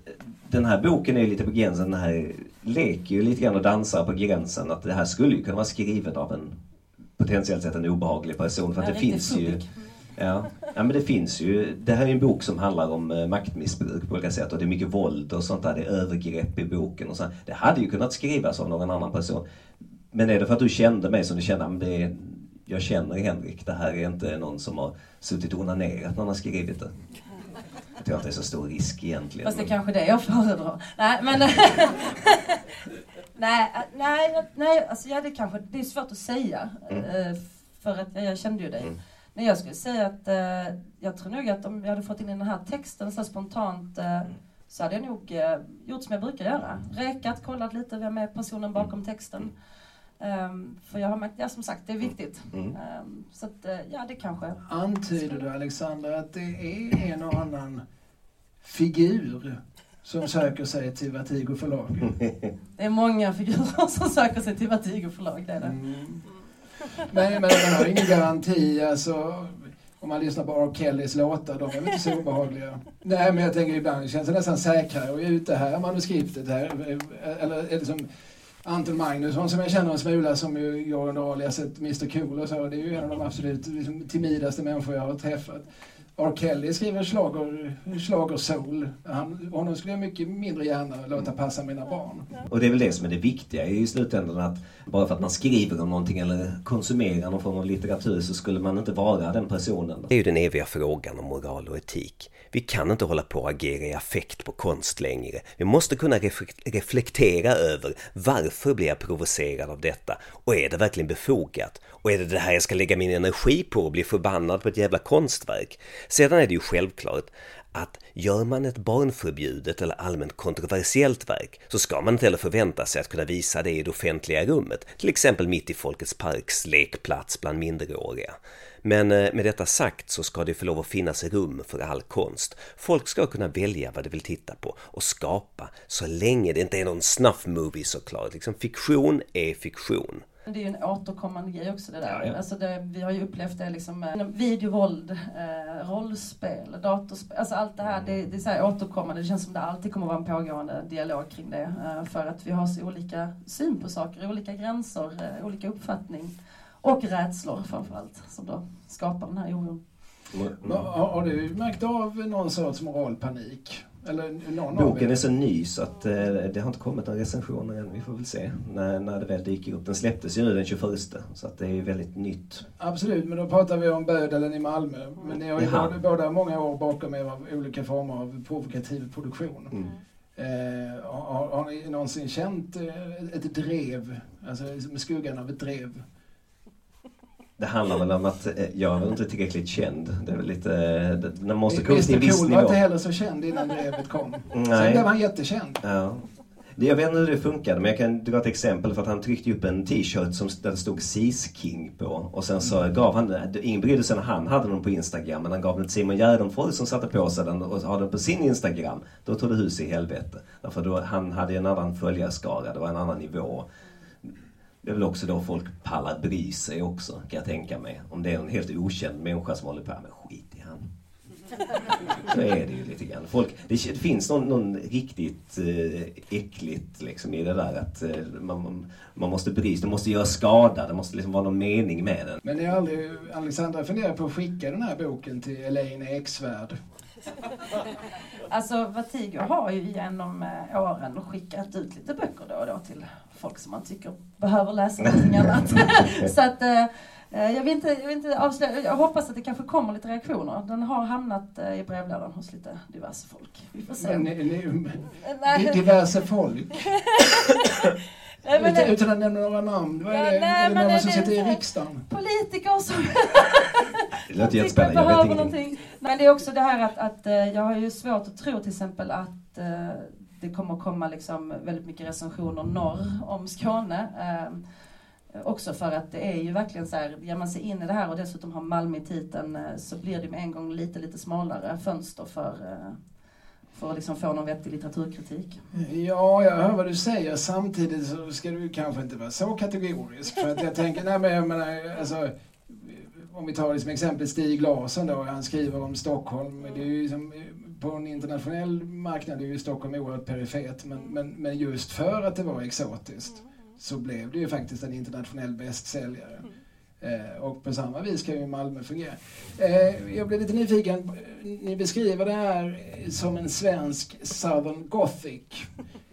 den här boken är lite på gränsen, den här leker ju lite grann och dansar på gränsen att det här skulle ju kunna vara skrivet av en potentiellt sett en obehaglig person för att det finns ju Ja. ja, men det finns ju. Det här är en bok som handlar om eh, maktmissbruk på olika sätt och det är mycket våld och sånt där. Det är övergrepp i boken och så. Det hade ju kunnat skrivas av någon annan person. Men är det för att du kände mig som du kände, men det är, jag känner Henrik, det här är inte någon som har suttit och onanerat när han har skrivit det. Tror att det är så stor risk egentligen. Fast det är kanske det jag föredrar. Nej, men... nej, nej, nej, alltså ja, det kanske, det är svårt att säga. Mm. Eh, för att jag, jag kände ju dig. Mm. Men jag skulle säga att eh, jag tror nog att om jag hade fått in den här texten så spontant eh, så hade jag nog eh, gjort som jag brukar göra. Rekat, kollat lite vem är personen bakom mm. texten. Um, för jag har märkt, ja som sagt, det är viktigt. Mm. Um, så att, uh, ja det kanske... Antyder du Alexander att det är en och annan figur som söker sig till Vertigo förlag? Det är många figurer som söker sig till Vertigo förlag, det är det. Mm. Men, men man har ingen garanti, alltså om man lyssnar på R. Kellys låtar, de är väl inte så obehagliga. Nej, men jag tänker ibland, det känns det nästan säkrare att ge ut det här manuskriptet här. Eller, eller som Anton Magnusson som jag känner en smula som ju går under aliaset Mr Cool och så. Det är ju en av de absolut liksom, timidaste människor jag har träffat. R. Kelly skriver slager. Han, honom skulle jag mycket mindre gärna låta passa mina barn. Och det är väl det som är det viktiga i slutändan att bara för att man skriver om någonting eller konsumerar någon form av litteratur så skulle man inte vara den personen. Det är ju den eviga frågan om moral och etik. Vi kan inte hålla på och agera i affekt på konst längre. Vi måste kunna reflektera över varför blir jag provocerad av detta? Och är det verkligen befogat? Och är det det här jag ska lägga min energi på och bli förbannad på ett jävla konstverk? Sedan är det ju självklart att gör man ett barnförbjudet eller allmänt kontroversiellt verk så ska man inte heller förvänta sig att kunna visa det i det offentliga rummet, till exempel mitt i Folkets Parks lekplats bland minderåriga. Men eh, med detta sagt så ska det få lov att finnas rum för all konst. Folk ska kunna välja vad de vill titta på och skapa så länge det inte är någon snuff movie såklart. Liksom fiktion är fiktion. Det är ju en återkommande grej också det där. Ja, ja. Alltså det, vi har ju upplevt det liksom med videovåld, eh, rollspel, datorspel. Alltså allt det här, det, det är så här återkommande. Det känns som det alltid kommer vara en pågående dialog kring det. Eh, för att vi har så olika syn på saker, olika gränser, eh, olika uppfattning. Och rädslor framförallt, som då skapar den här oron. Mm. Har, har du märkt av någon sorts moralpanik? Eller någon Boken är så ny så att eh, det har inte kommit några recensioner än. Vi får väl se när, när det väl dyker upp. Den släpptes ju nu den 21 så att det är ju väldigt nytt. Absolut, men då pratar vi om Bödelen i Malmö. Men ni har ju båda, båda många år bakom er av olika former av provokativ produktion. Mm. Eh, har, har ni någonsin känt eh, ett drev, alltså med skuggan av ett drev Det handlar väl om att eh, jag är inte tillräckligt känd. Det är väl lite... Man måste komma till en viss Cool var nivå. inte heller så känd innan brevet kom. Sen Nej. blev han jättekänd. Ja. Jag vet inte hur det funkade men jag kan dra ett exempel för att han tryckte upp en t-shirt som där det stod Sis King på och sen så gav han den, ingen brydde sig när han hade den på Instagram men han gav den till Simon Gärdenfors som satte på sig den och hade den på sin Instagram. Då tog det hus i helvete. Därför då, han hade en annan följarskara, det var en annan nivå. Det är väl också då folk pallar bry sig också kan jag tänka mig. Om det är en helt okänd människa som håller på med skit i han. Så är det ju lite grann. Folk, det, det finns någon, någon riktigt eh, äckligt liksom i det där att eh, man, man, man måste bry sig, det måste göra skada, det måste liksom vara någon mening med den. Men ni har aldrig, Alexandra funderat på att skicka den här boken till Elaine Eksvärd? Alltså Vertigo har ju genom eh, åren skickat ut lite böcker då och då till folk som man tycker behöver läsa någonting annat. Så att eh, jag vill, inte, jag vill inte avslöja, jag hoppas att det kanske kommer lite reaktioner. Den har hamnat eh, i brevlådan hos lite diverse folk. Vi får se. Men, nej. diverse folk. Nej, men Utan, det- utan att nämna några namn. Vad är Ja, det? nej, är det men någon det- som det- sitter i riksdagen? politiker som Det låter jättespännande, jag vet behöver ingenting. någonting. Men det är också det här att, att eh, jag har ju svårt att tro till exempel att eh, det kommer komma liksom väldigt mycket recensioner norr om Skåne. Eh, Också för att det är ju verkligen så här, ger man sig in i det här och dessutom har Malmö i titeln eh, så blir det med en gång lite, lite smalare fönster för, eh, för att liksom få någon vettig litteraturkritik. Ja, jag hör vad du säger. Samtidigt så ska du kanske inte vara så kategorisk. För att jag tänker, nej men jag menar, alltså, om vi tar det som exempel Stig Larsson då, han skriver om Stockholm. Det är ju som, på en internationell marknad är ju Stockholm oerhört perifert. Men, men, men just för att det var exotiskt så blev det ju faktiskt en internationell bästsäljare. Eh, och på samma vis kan ju Malmö fungera. Eh, jag blev lite nyfiken. Ni beskriver det här som en svensk Southern Gothic.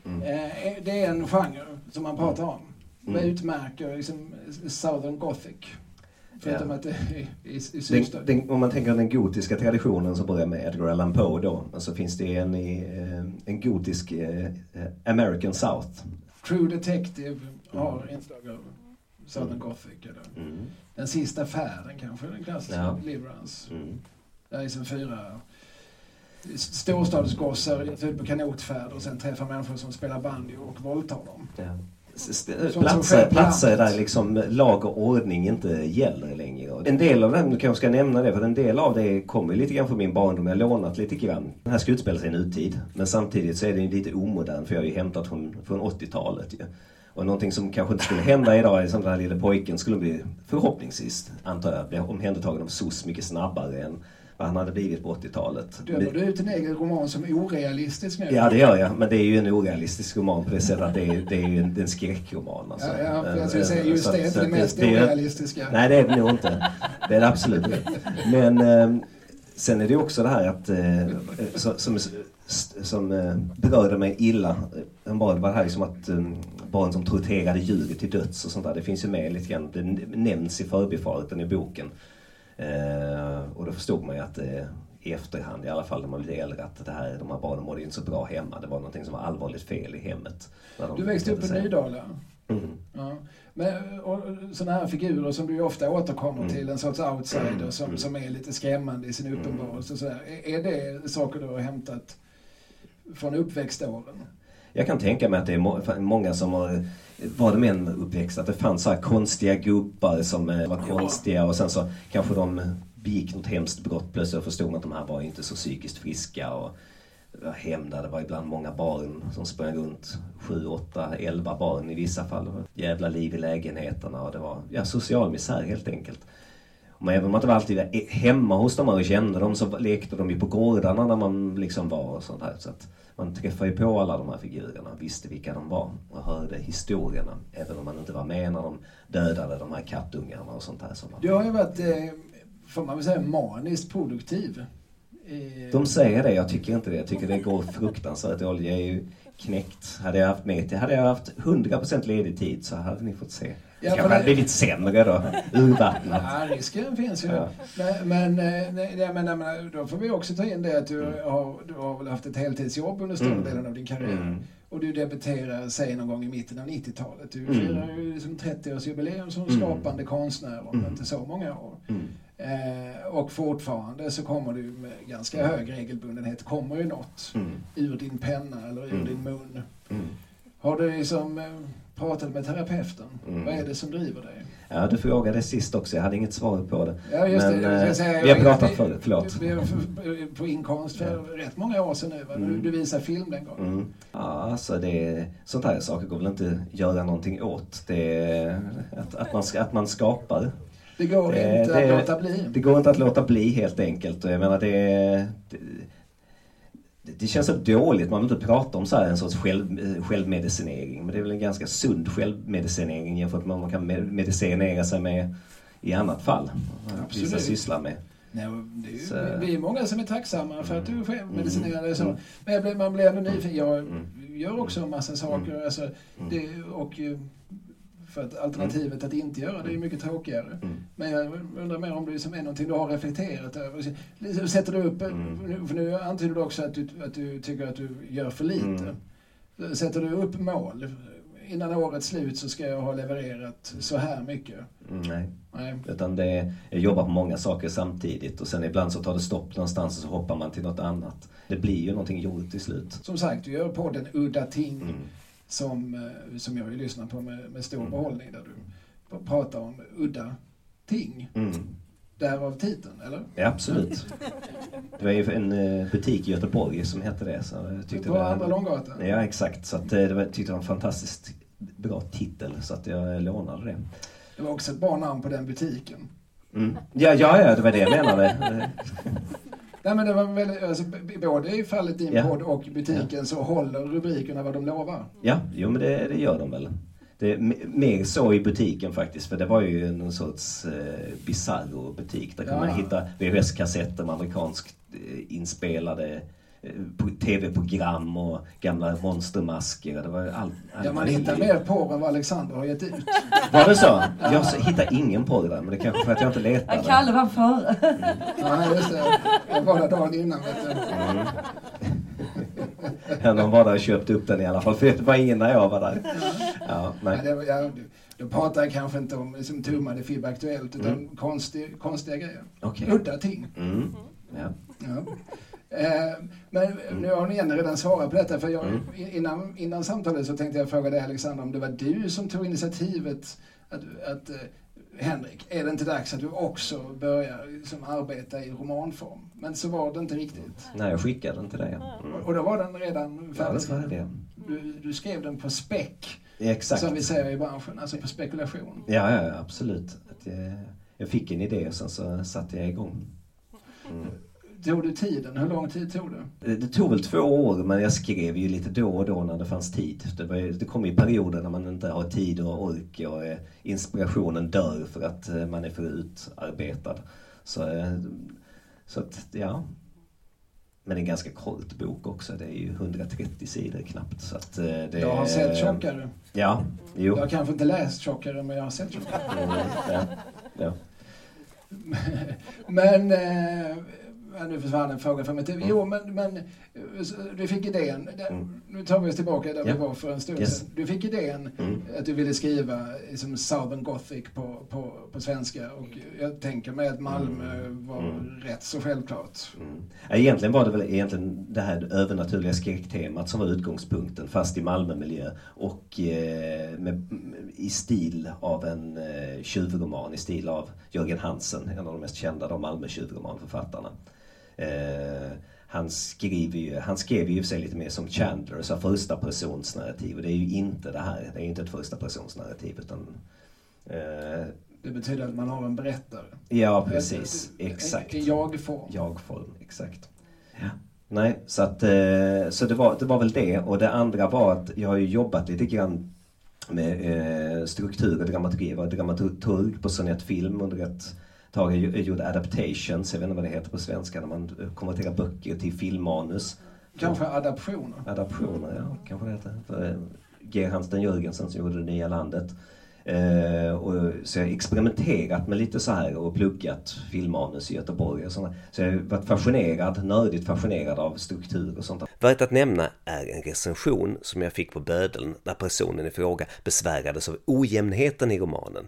Mm. Eh, det är en genre som man pratar om. Vad Mm. utmärker liksom Southern Gothic? Förutom att är i, i Den, den, om man tänker den gotiska traditionen som börjar med Edgar Allan Poe då, men så finns det en, i, eh, en gotisk eh, American South. True Detective har inslag av Southern Gothic. Eller. Mm. Den sista färden kanske, den klassiska Ja. Deliverance. Mm. Det är som fyra storstadsgossar ger sig ut på kanotfärd och sen träffar människor som spelar banjo och våldtar dem. Ja. Platser, platser där liksom lag och ordning inte gäller längre. Och En del av det, nu kanske jag ska nämna det, för en del av det kommer lite grann från min barndom. Jag har lånat lite grann. Den här ska utspela sig i nutid. Men samtidigt så är den ju lite omodern för jag har ju hämtat från, från 80-talet ju. Och någonting som kanske inte skulle hända idag är som den här lilla pojken skulle bli, förhoppningsvis, antar jag, bli omhändertagen av SOS mycket snabbare än vad han hade blivit på 80-talet. Dömer du ut din egen roman som orealistisk nu? Ja, det gör jag. Men det är ju en orealistisk roman på det sättet att det är, det är ju en, en skräckroman. Alltså. Ja, ja, för jag skulle säga just Så- det är inte det mest det är- orealistiska. Nej, det är det nog inte. Det är det absolut inte. Men eh, sen är det också det här att eh, så, som, som eh, berörde mig illa. Det var det här liksom att eh, barn som torterade djur till döds och sånt där. Det finns ju med lite grann. Det nämns i förbifarten i boken. Eh, och då förstod man ju att eh, i efterhand, i alla fall när man blev äldre, att det här, de här barnen mådde inte så bra hemma. Det var någonting som var allvarligt fel i hemmet. Du växte upp i. Nydala. Mm. Ja. Men, och, sådana här figurer som du ofta återkommer Mm. till, en sorts outsider Mm. som, Mm. som är lite skrämmande i sin Mm. uppenbarelse. sådär. Är, är det saker du har hämtat från uppväxtåren? Jag kan tänka mig att det är må många som har var de än uppväxt, att det fanns så konstiga gubbar som eh, var konstiga och sen så kanske de begick något hemskt brott plötsligt och förstod man att de här var inte så psykiskt friska. Och var hem där det var ibland många barn som sprang runt. Sju, åtta, elva barn i vissa fall. Jävla liv i lägenheterna och det var ja, social misär helt enkelt. Men även om man inte var alltid hemma hos dem och kände dem så lekte de ju på gårdarna när man liksom var och sånt här. Så att man träffade ju på alla de här figurerna, visste vilka de var och hörde historierna. Även om man inte var med när de dödade de här kattungarna och sånt här. Som Du har ju varit, eh, får man väl säga, maniskt produktiv i... De säger det, jag tycker inte det. Jag tycker det går fruktansvärt dåligt. Jag är ju knäckt. Hade jag haft mer tid, hade jag haft 100% ledig tid så hade ni fått se. Ja, kanske hade blivit sämre då. Urvattnat. Ja, risken finns ju. Ja. Men, men, eh, nej, jag menar, men då får vi också ta in det att du, Mm. har, du har väl haft ett heltidsjobb under större Mm. delen av din karriär. Mm. Och du debuterar, säg någon gång i mitten av 90-talet. Du Mm. firar ju liksom 30-årsjubileum som Mm. skapande konstnär om Mm. inte så många år. Eh, och fortfarande så kommer du med ganska hög regelbundenhet, kommer ju något ur din penna eller ur din mun. Har du liksom pratat med terapeuten? Mm. Vad är det som driver dig? Ja, du frågade sist också. Jag hade inget svar på det. Ja, just Men, det. Eh, säga, vi har pratat förut, förlåt. Vi för- på inkomst för rätt många år sedan nu. Mm. Du, visade film den gången. Mm. Ja, alltså det, sånt här saker går väl inte att göra någonting åt. Det att, att, man, att man skapar. Det går Det- inte det- att låta bli. Det går inte att låta bli helt enkelt. Jag menar det, det, det känns så dåligt. Man vill inte prata om så här en sorts själv, eh, självmedicinering. Men det är väl en ganska sund självmedicinering jämfört med vad man kan med- medicinera sig med i annat fall. Vad Vissa Absolut. sysslar med. Nej, är Så- Vi är många som är tacksamma för att du själv medicinerar dig så. Mm. Men jag blir, man blir ändå nyfiken. Jag Mm. gör också en massa saker. Alltså, Mm. det, och, eh, för att alternativet att inte göra det är mycket tråkigare. Mm. Men jag undrar mer om det liksom är någonting du har reflekterat över. Så Sätter du upp, Mm. nu- för nu antyder du också att du, att du tycker att du gör för lite. Mm. Sätter du upp mål? Innan årets slut så ska jag ha levererat så här mycket. Mm, nej. Nej. Utan det, jag jobbar på många saker samtidigt och sen ibland så tar det stopp någonstans och så hoppar man till något annat. Det blir ju någonting gjort till slut. Som sagt, du gör podden Udda Ting Mm. Som, eh, som jag ju lyssnar på med, med stor Mm. behållning där du pratar om udda ting. Mm. Därav titeln, eller? Ja, absolut. Det var ju en eh, butik i Göteborg som hette det. Så jag tyckte på det, Andra Långgatan? Ja, exakt. Så att, eh, det var, tyckte det var en fantastiskt bra titel så att jag lånade det. Det var också ett bra namn på den butiken. Mm. Ja, ja, ja, det var det jag menade. Nej men det var väldigt, alltså, både i fallet din Ja. podd och butiken så håller rubrikerna vad de lovar. Ja, jo men det, det gör de väl. Det mer så i butiken faktiskt, för det var ju någon sorts eh, bizarro butik. Där kunde Ja. man hitta VHS-kassetter med amerikanskt eh, inspelade tv-program och gamla monstermasker. Det var allt. allt Ja, man hittar mer porr än vad Alexander har gett ut. Var det så? Jag hittar ingen porr där, men det kanske för att jag inte Ja, letade. Kalle var före. Ja, just det. Jag var där dagen innan. Vet du. Någon var där och köpte upp den i alla fall, för det var ingen när jag var där. Ja, Ja, nej. det var, ja, då pratar jag kanske inte om liksom, tummade FIB Aktuellt utan Mm. konstig, konstiga grejer. Okej. Udda ting. Mm. Ja. Ja. Eh, men nu har ni igen redan svarat på detta. För jag, Mm. innan, innan samtalet så tänkte jag fråga dig Alexander om det var du som tog initiativet att, att eh, Henrik, är det inte dags att du också börjar liksom, arbeta i romanform? Men så var det inte riktigt. Nej, jag skickade den till dig. Mm. Och då var den redan Ja, färdig. det var det. Du, du skrev den på späck, Exakt. som vi säger i branschen, alltså på spekulation. Ja, ja, ja, absolut. Att jag, jag fick en idé och sen så satte jag igång. Mm. Tog du tiden? Hur lång tid tog det? Det, tog väl två år, men jag skrev ju lite då och då när det fanns tid. Det, var, det kom ju perioder när man inte har tid och ork och eh, inspirationen dör för att eh, man är för utarbetad. Så, eh, så att, ja. Men det är en ganska kort bok också. Det är ju 130 sidor knappt. Så att, det, Jag har sett tjockare. Ja, jo. Jag har kanske inte läst tjockare, men jag har sett tjockare. Ja, ja. Men, eh, nu försvann en fråga från mitt huvud. Jo, men, men du fick idén. Det- Mm. Nu tar vi oss tillbaka där Ja. vi var för en stund Yes. sedan. Du fick idén Mm. att du ville skriva som Southern Gothic på, på, på svenska. Och jag tänker mig att Malmö var Mm. rätt så självklart. Mm. Egentligen var det väl egentligen det här övernaturliga skräcktemat som var utgångspunkten fast i Malmömiljö och eh, med, i stil av en eh, tjuvroman i stil av Jörgen Hansen, en av de mest kända av Malmö tjuvromanförfattarna. Eh, han, skriver ju, han skrev ju i sig lite mer som Chandler, så första persons narrativ och det är ju inte det här, det är ju inte ett första persons narrativ utan eh, Det betyder att man har en berättare. Ja, precis. En- Exakt. En jag-form. Jag-form, exakt. Ja. Nej, så, att, eh, så det, var, det var väl det. Och det andra var att jag har ju jobbat lite grann med eh, struktur och dramaturgi. Jag var dramaturg på Sonett Film under ett tag gjort adaptations, jag vet inte vad det heter på svenska, när man eh, konverterar böcker till filmmanus. Kanske adaptioner? Adaptioner, ja. Kanske det heter. G. Hansten Jörgensen som gjorde Det nya landet. Eh, och, så jag har experimenterat med lite så här och pluggat filmmanus i Göteborg och sådär. Så jag har varit fascinerad, nördigt fascinerad av struktur och sånt. Värt att nämna är en recension som jag fick på Bödeln när personen i fråga besvärades av ojämnheten i romanen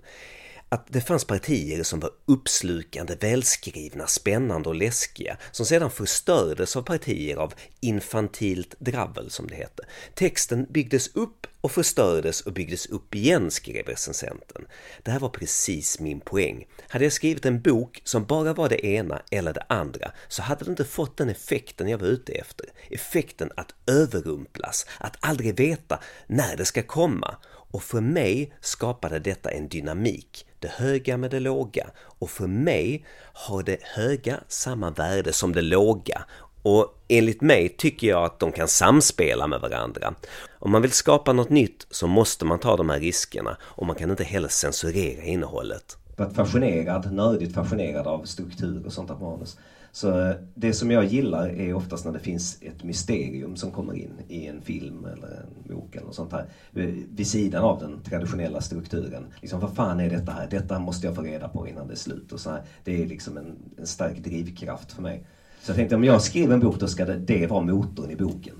att det fanns partier som var uppslukande, välskrivna, spännande och läskiga som sedan förstördes av partier av infantilt dravel som det hette. Texten byggdes upp och förstördes och byggdes upp igen, skrev recensenten. Det här var precis min poäng. Hade jag skrivit en bok som bara var det ena eller det andra så hade det inte fått den effekten jag var ute efter. Effekten att överrumplas, att aldrig veta när det ska komma. Och för mig skapade detta en dynamik det höga med det låga och för mig har det höga samma värde som det låga och enligt mig tycker jag att de kan samspela med varandra. Om man vill skapa något nytt så måste man ta de här riskerna och man kan inte heller censurera innehållet. Varit fascinerad, nördigt fascinerad av struktur och sånt där manus. Så eh, det som jag gillar är oftast när det finns ett mysterium som kommer in i en film eller en bok eller sånt här. Vid sidan av den traditionella strukturen. Liksom, vad fan är detta här? Detta måste jag få reda på innan det är slut. Och så här. Det är liksom en, en stark drivkraft för mig. Så jag tänkte om jag skriver en bok då ska det, det vara motorn i boken.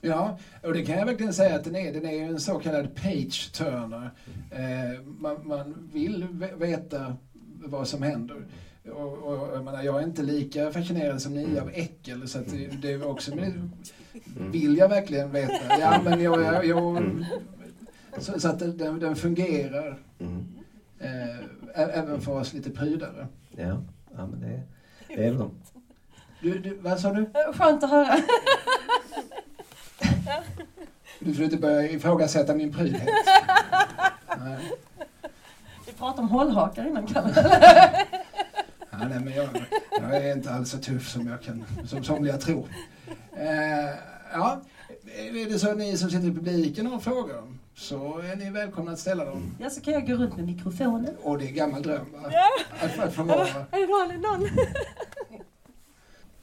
Ja, och det kan jag verkligen säga att den är. Den är en så kallad page-turner. Eh, man, man vill veta vad som händer. Och, och, jag, menar, jag är inte lika fascinerad som ni av äckel så att det, det är också vill jag verkligen veta? Ja men jag, jag, jag mm. så, så, att den, den fungerar. Mm. Eh, även för oss lite prydare. Ja, ja men det, det är väl du, du, Vad sa du? Skönt att höra. Du får inte börja ifrågasätta min prydhet. Nej. Vi pratade om hållhakar innan Kalle. Ja, nej, men jag, jag, är inte alls så tuff som, jag kan, som somliga tror. Eh, ja, är det så att ni som sitter i publiken har frågor så är ni välkomna att ställa dem. Ja, så kan jag gå runt med mikrofonen. Och det är gammal dröm, va? Ja. Att, att få vara... Är det vanligt någon?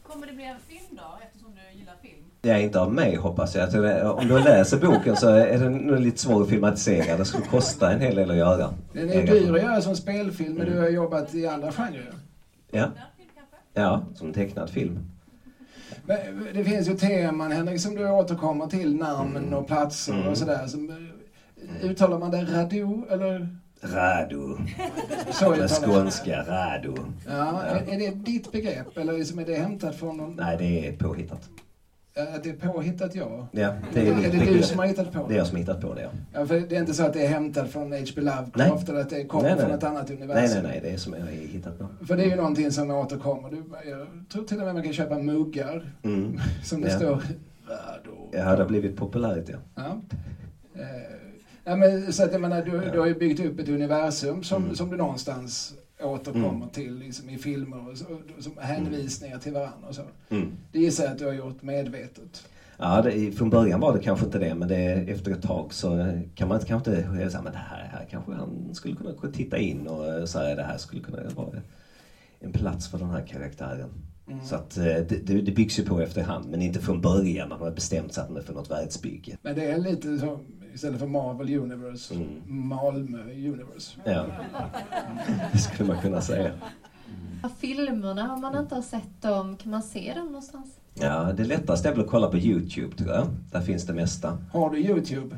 Kommer det bli en film då, eftersom du gillar film? Det är inte av mig hoppas jag. Om du läser boken så är den nog lite svår att filmatisera. Det skulle kosta en hel del att göra. Den är dyr att göra som spelfilm, men du har jobbat i andra genrer. Ja. Ja, som tecknad film. Men det finns ju teman, Henrik, som du återkommer till, namn mm. och platser mm. och sådär. Uttalar man det radu eller? Radu. Så Med skånska, radu. Ja, ja. Är, är det ditt begrepp eller är det hämtat från någon? Nej, det är påhittat. Det är påhittat ja. ja det är, är, det du som har hittat på det? Det är jag som har hittat på det ja. ja för det är inte så att det är hämtat från H.P. Lovecraft eller att det kommer nej, nej, från ett annat universum? Nej, nej, nej. Det är som jag har hittat på. För det är ju någonting som återkommer. Jag tror till och med man kan köpa muggar mm. som det ja. står Ja, det har blivit populärt ja. ja. Eh, ja men, så att jag menar, du, ja. du har ju byggt upp ett universum som, mm. som du någonstans återkommer mm. till liksom, i filmer och så, som hänvisningar till varandra och så. Mm. Det gissar jag att du har gjort medvetet. Ja, det, från början var det kanske inte det men det, efter ett tag så kan man kanske inte säga men det här, här kanske han skulle kunna titta in och säga det här skulle kunna vara en plats för den här karaktären. Mm. Så att eh, det, det, byggs ju på efterhand men inte från början när man har bestämt sig för något världsbygge. Men det är lite så istället för Marvel Universe, mm. Malmö Universe. Ja, det skulle man kunna säga. Filmerna, om man inte har sett dem, kan man se dem någonstans? Ja, det lättaste är väl att kolla på Youtube tror jag. Där finns det mesta. Har du Youtube?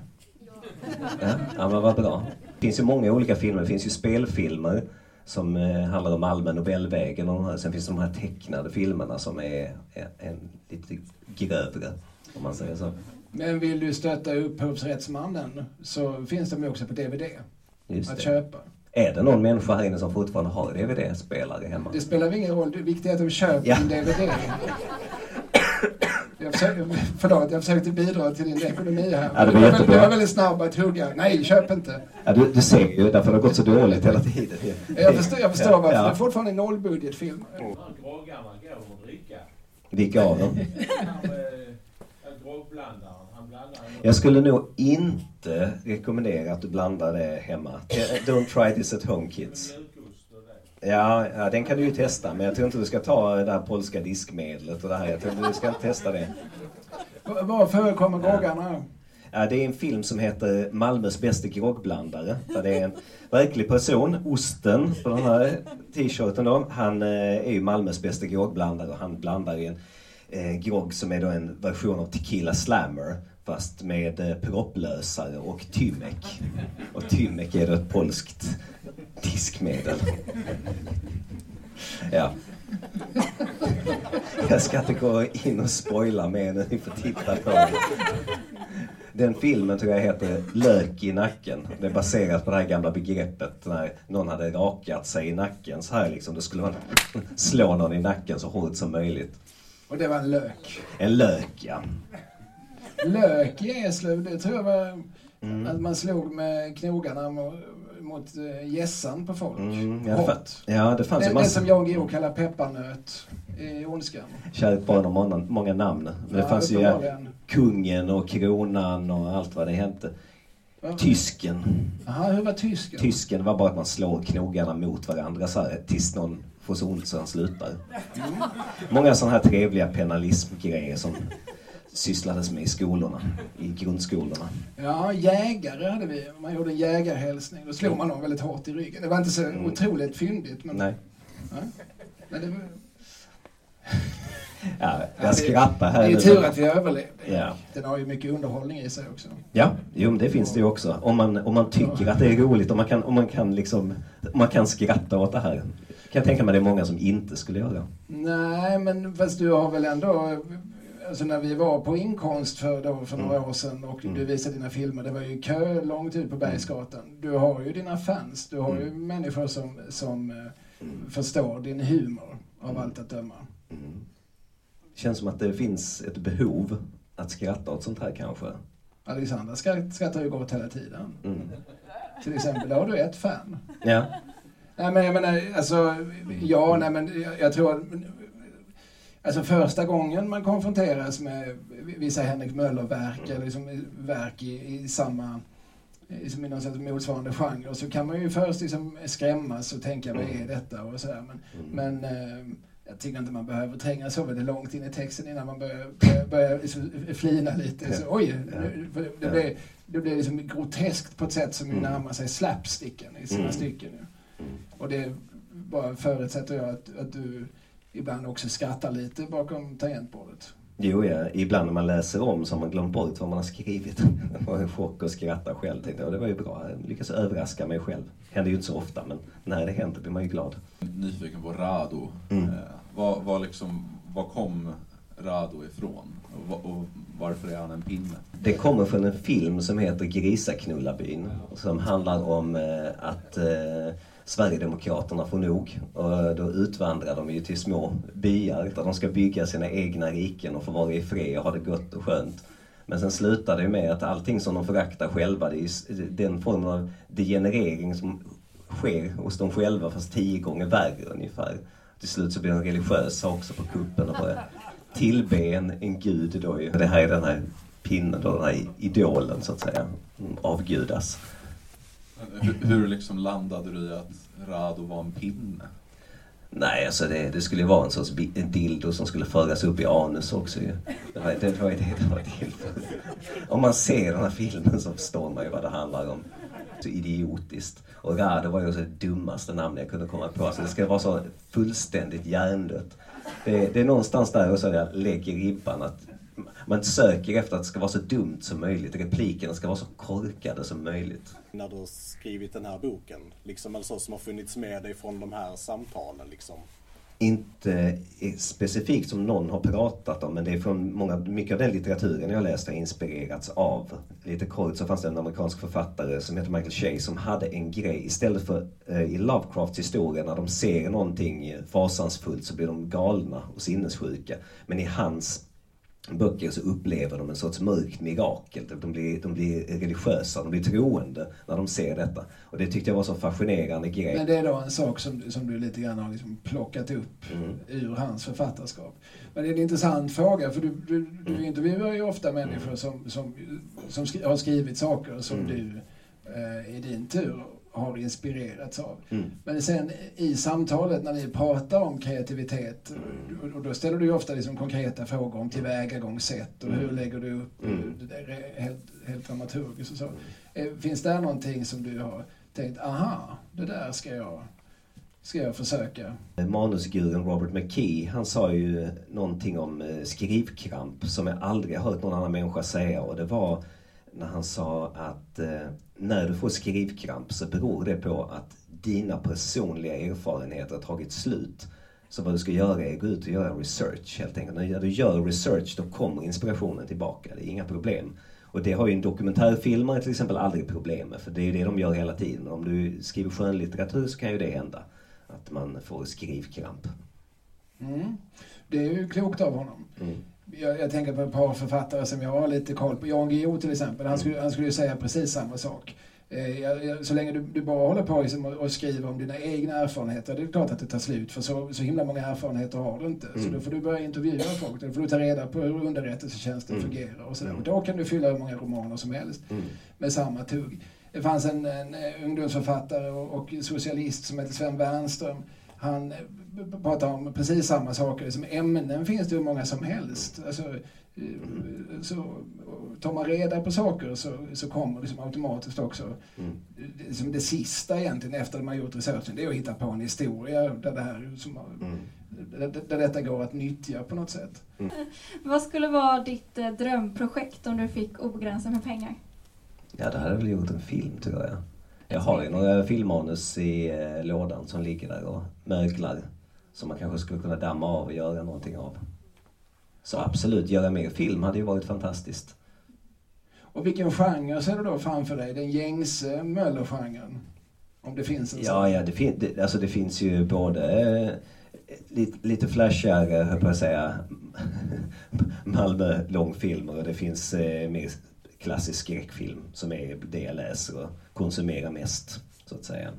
Ja, ja men vad bra. Det finns ju många olika filmer. Det finns ju spelfilmer som eh, handlar om Malmö Nobelvägen och sen finns det de här tecknade filmerna som är en, en lite grövre, om man säger så. Men vill du stötta upphovsrättsmannen så finns de också på DVD Just att det. köpa. Är det någon människa här inne som fortfarande har DVD-spelare hemma? Det spelar ingen roll. Det viktiga är att de köper ja. en DVD. Jag försökte, förlåt, jag försökte bidra till din ekonomi här. Ja, det var jättebra. Du var väldigt snabb att hugga. Nej, köp inte. Ja, du, du ser ju, därför det har gått så dåligt hela tiden. Jag förstår, jag förstår varför. Ja. Det är fortfarande en nollbudgetfilm. Vilka av dem? Jag skulle nog inte rekommendera att du blandar det hemma. Don't try this at home kids. Ja, ja, den kan du ju testa. Men jag tror inte du ska ta det här polska diskmedlet och det här. Jag tror du ska inte testa det. Var förekommer groggarna? Ja, det är en film som heter Malmös bästa groggblandare. Där det är en verklig person, Osten, på den här t-shirten då. Han eh, är ju Malmös bästa groggblandare och han blandar i en eh, grogg som är då en version av Tequila Slammer. Fast med eh, propplösare och Tymek. Och Tymek är då ett polskt diskmedel. Ja. Jag ska inte gå in och spoila mer nu, ni får titta på det. Den filmen tror jag heter Lök i nacken. Det är baserat på det här gamla begreppet när någon hade rakat sig i nacken så här liksom. Då skulle man slå någon i nacken så hårt som möjligt. Och det var en lök. En lök, ja. Lök i Eslöv, det tror jag var Mm. att man slog med knogarna mo- mot eh, gässan på folk. Mm, ja, Hårt. ja, det fanns Det, ju det massa... som Jan Guillou kallar pepparnöt i Ondskan. Kärt barn har många, många namn. Men det Ja, fanns ju. Kungen och Kronan och allt vad det hette. Tysken. Jaha, hur var tysken? Tysken var bara att man slår knogarna mot varandra så här, tills någon får så ont så han slutar. Många sådana här trevliga penalismgrejer som sysslades med i skolorna, i grundskolorna. Ja, jägare hade vi. Man gjorde en jägarhälsning. Då slog man någon väldigt hårt i ryggen. Det var inte så otroligt fyndigt. Men, Nej. Ja. men det, var, Ja, Ja, jag det- skrattar här det är tur att vi överlevde. Ja. Den har ju mycket underhållning i sig också. Ja, jo men det finns det ju också. Om man, om man tycker att det är roligt, om man kan, om man kan liksom, om man kan skratta åt det här. Kan jag tänka mig det är många som inte skulle göra. Nej, men fast du har väl ändå... Alltså när vi var på inkomst för, då, för några år sedan och du visade dina filmer, det var ju kö långt ut på Bergsgatan. Du har ju dina fans, du har ju människor som, som eh, förstår din humor av allt att döma. Känns som att det finns ett behov att skratta åt sånt här kanske. Alexandra skratt, skrattar ju gott hela tiden. Mm. Till exempel, där har du ett fan. Ja. Nej men jag menar, alltså, ja, nej men jag, jag tror att Alltså första gången man konfronteras med vissa Henrik Möller-verk eller liksom verk i, i samma i, någon sorts motsvarande genre så kan man ju först liksom skrämmas och tänka vad är detta och sådär. Men, men eh, jag tycker inte man behöver tränga så väldigt långt in i texten innan man börjar, börjar, börjar liksom flina lite. Så, oj, nu- för det blir, det blir liksom groteskt på ett sätt som Mm. närmar sig slapsticken i sina Mm. stycken. Ju. Och det bara förutsätter jag att, att du ibland också skrattar lite bakom tangentbordet. Jo, ja. Ibland när man läser om så har man glömt bort vad man har skrivit. Det var en chock att skratta själv. Tänkte jag, och det var ju bra. Jag lyckades överraska mig själv. händer ju inte så ofta, men när det händer blir man ju glad. Nyfiken på Rado. Mm. Eh, vad, vad, liksom, vad kom Rado ifrån? Och, och varför är han en pinne? Det kommer från en film som heter Grisaknullarbyn. Som handlar om eh, att eh, Sverigedemokraterna får nog. Och då utvandrar de ju till små byar där de ska bygga sina egna riken och få vara i fred och ha det gott och skönt. Men sen slutar det med att allting som de föraktar själva, det är den formen av degenerering som sker hos dem själva fast tio gånger värre ungefär. Till slut så blir de religiösa också på kuppen och börjar tillbe en, en gud då ju. Det här är den här pinnen då, den här idolen så att säga. Avgudas. Hur, hur liksom landade du i att Rado var en pinne? Nej, alltså det, det skulle ju vara en sorts dildo som skulle föras upp i anus också ju. Det var det var ju det det var till för. Om man ser den här filmen så förstår man ju vad det handlar om. Så idiotiskt. Och Rado var ju också det dummaste namn jag kunde komma på. Så det ska vara så fullständigt hjärndött. Det, det är någonstans där också jag lägger ribban att man söker efter att det ska vara så dumt som möjligt. Replikerna ska vara så korkade som möjligt. när du har skrivit den här boken? Liksom, eller så som har funnits med dig från de här samtalen liksom? inte specifikt som någon har pratat om, men det är från många, mycket av den litteraturen jag läst har inspirerats av. Lite kort så fanns det en amerikansk författare som heter Michael Shea som hade en grej. Istället för eh, i Lovecrafts historia när de ser någonting fasansfullt så blir de galna och sinnessjuka. Men i hans böcker så upplever de en sorts mörkt mirakel. De blir, de blir religiösa, de blir troende när de ser detta. Och det tyckte jag var så fascinerande grej. Men det är då en sak som, som du lite grann har liksom plockat upp Mm. ur hans författarskap. Men det är en intressant fråga för du, du, Mm. du intervjuar ju ofta människor som, som, som skri, har skrivit saker som Mm. du eh, i din tur har inspirerats av. Mm. Men sen i samtalet när ni pratar om kreativitet, Mm. och då ställer du ju ofta liksom konkreta frågor om tillvägagångssätt och hur Mm. lägger du upp Mm. det där är helt, helt dramaturgiskt och så. Eh, Finns det någonting som du har tänkt, aha, det där ska jag, ska jag försöka? Manusguren Robert McKee, han sa ju någonting om eh, skrivkramp som jag aldrig hört någon annan människa säga och det var när han sa att eh, när du får skrivkramp så beror det på att dina personliga erfarenheter har tagit slut. Så vad du ska göra är att gå ut och göra research helt enkelt. När du gör research då kommer inspirationen tillbaka, det är inga problem. Och det har ju en dokumentärfilmare till exempel aldrig problem med för det är ju det de gör hela tiden. Om du skriver skönlitteratur så kan ju det hända. Att man får skrivkramp. Mm. Det är ju klokt av honom. Mm. Jag, jag tänker på ett par författare som jag har lite koll på. Jan Guillou till exempel, Mm. han skulle, han skulle ju säga precis samma sak. Eh, så länge du, du bara håller på liksom och, och skriver om dina egna erfarenheter, det är klart att det tar slut. För så, så himla många erfarenheter har du inte. Så Mm. då får du börja intervjua folk. Då får du ta reda på hur underrättelsetjänsten Mm. fungerar och sådär. Mm. Och då kan du fylla hur många romaner som helst Mm. med samma tugg. Det fanns en, en ungdomsförfattare och, och socialist som heter Sven Wernström. Han eh, pratar om precis samma saker. Som ämnen finns det hur många som helst. Alltså, eh, så, tar man reda på saker så, så kommer liksom automatiskt också Mm. det, som det sista egentligen efter att man gjort researchen, det är att hitta på en historia där, det här, som, Mm. där, där detta går att nyttja på något sätt. Vad skulle vara ditt eh, drömprojekt om du fick obegränsat med pengar? Ja, det hade jag väl gjort en film tror jag. Jag har ju några filmmanus i eh, lådan som ligger där och möglar. Som man kanske skulle kunna damma av och göra någonting av. Så absolut, göra mer film hade ju varit fantastiskt. Och vilken genre ser du då framför dig? Den gängse Möller-genren? Om det finns en Ja, sån. ja det, fin- det, alltså det finns ju både eh, lite, lite flashigare, höll på att säga, Malmö långfilmer och det finns eh, mer klassisk skräckfilm som är det jag läser och konsumerar mest, så att säga.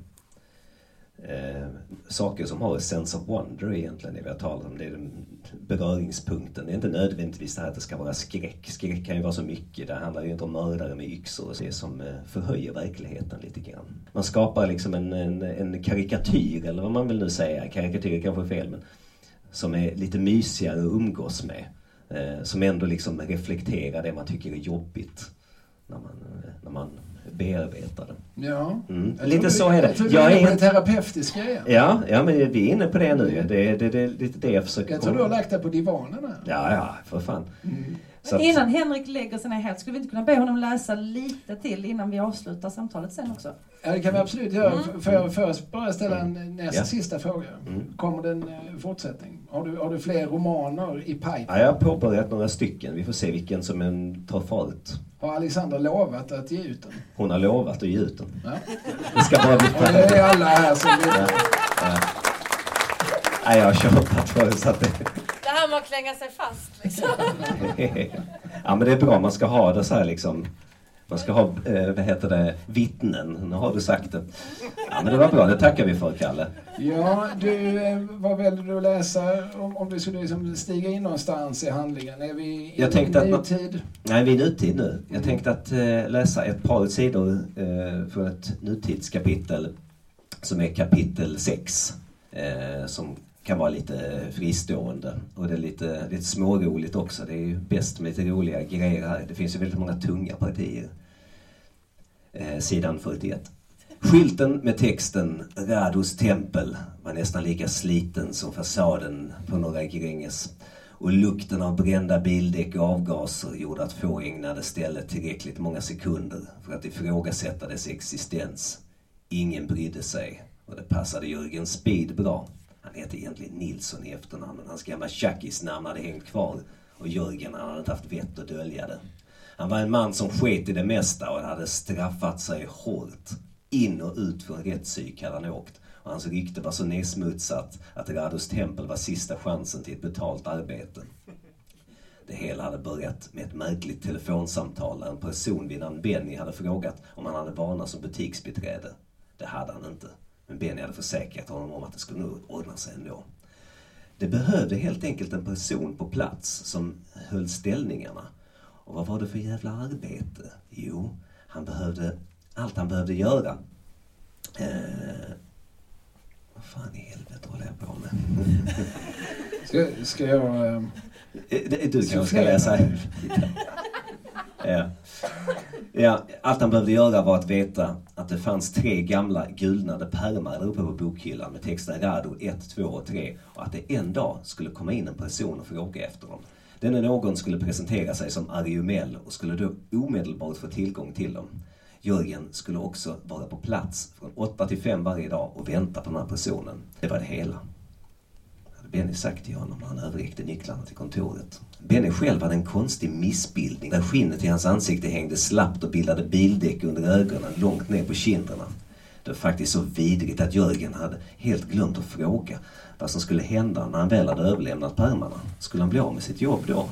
Eh, saker som har en sense of wonder egentligen, det vi har talat om. Det är den beröringspunkten. Det är inte nödvändigtvis det här att det ska vara skräck. Skräck kan ju vara så mycket. Det handlar ju inte om mördare med yxor och det som eh, förhöjer verkligheten lite grann. Man skapar liksom en, en, en karikatyr, eller vad man vill nu säga. Karikatyr kanske är fel, men som är lite mysigare att umgås med. Eh, som ändå liksom reflekterar det man tycker är jobbigt när man, eh, när man bearbetar det. Ja. Mm. Lite så är det. Jag är inne på det terapeutiska igen. Ja, ja, men vi är inne på det nu. Det, det, det är lite det jag försöker Jag tror du har lagt dig på divanen här. Ja, ja, för fan. Mm. Så att, Innan Henrik lägger sig ner helt, skulle vi inte kunna be honom läsa lite till innan vi avslutar samtalet sen också? Ja, det kan vi absolut göra. Mm. Får jag först bara ställa en näst Ja. sista fråga? Mm. Kommer det en eh, fortsättning? Har du, har du fler romaner i pipe? ja, jag har påbörjat några stycken. Vi får se vilken som en tar fart. Har Alexander lovat att ge ut den? Hon har lovat att ge ut den. Ja. Det ska bara bli Och det är alla här som vill. Ja, ja. Nej, jag har tjatat förut så att det... Det här med att klänga sig fast liksom. ja, men det är bra. Man ska ha det så här liksom. Man ska ha, eh, vad heter det, vittnen. Nu har du sagt det. Ja, men det var bra. Det tackar vi för, Kalle. Ja, du, eh, vad väljer du att läsa om, om du skulle liksom stiga in någonstans i handlingen? Är vi i Jag tänkte att- nutid? Nej, vi är i nutid nu. Jag tänkte att eh, läsa ett par sidor eh, från ett nutidskapitel som är kapitel 6. Eh, som kan vara lite fristående. Och det är lite, lite småroligt också. Det är ju bäst med lite roliga grejer här. Det finns ju väldigt många tunga partier. Eh, sidan 41. Skylten med texten Rados tempel var nästan lika sliten som fasaden på Norra Gränges. Och lukten av brända bildäck och avgaser gjorde att få ägnade stället tillräckligt många sekunder för att ifrågasätta dess existens. Ingen brydde sig och det passade Jörgen Speed bra. Han hette egentligen Nilsson i efternamn men hans gamla tjackisnamn hade hängt kvar och Jörgen han hade inte haft vett att dölja det. Han var en man som sket i det mesta och hade straffat sig hårt. In och ut från rättspsyk hade han åkt och hans rykte var så nedsmutsat att Rados tempel var sista chansen till ett betalt arbete. Det hela hade börjat med ett märkligt telefonsamtal där en person vid namn Benny hade frågat om han hade vana som butiksbiträde. Det hade han inte. Men Benny hade försäkrat honom om att det skulle nog ordna sig ändå. Det behövde helt enkelt en person på plats som höll ställningarna. Och vad var det för jävla arbete? Jo, han behövde, allt han behövde göra Eh, vad fan i helvete håller jag på med? Ska, ska jag... Eh, Eh, Du kanske ska läsa. ja. Ja, allt han behövde göra var att veta att det fanns tre gamla gulnade pärmar där uppe på bokhyllan med texten Rado 1, 2 och 3 och att det en dag skulle komma in en person och fråga efter dem. Denne någon skulle presentera sig som Ariumel och skulle då omedelbart få tillgång till dem. Jörgen skulle också vara på plats från 8 till 5 varje dag och vänta på den här personen. Det var det hela hade Benny sagt till honom när han överräckte nycklarna till kontoret. Benny själv hade en konstig missbildning där skinnet i hans ansikte hängde slappt och bildade bildäck under ögonen långt ner på kinderna. Det var faktiskt så vidrigt att Jörgen hade helt glömt att fråga vad som skulle hända när han väl hade överlämnat pärmarna. Skulle han bli av med sitt jobb då?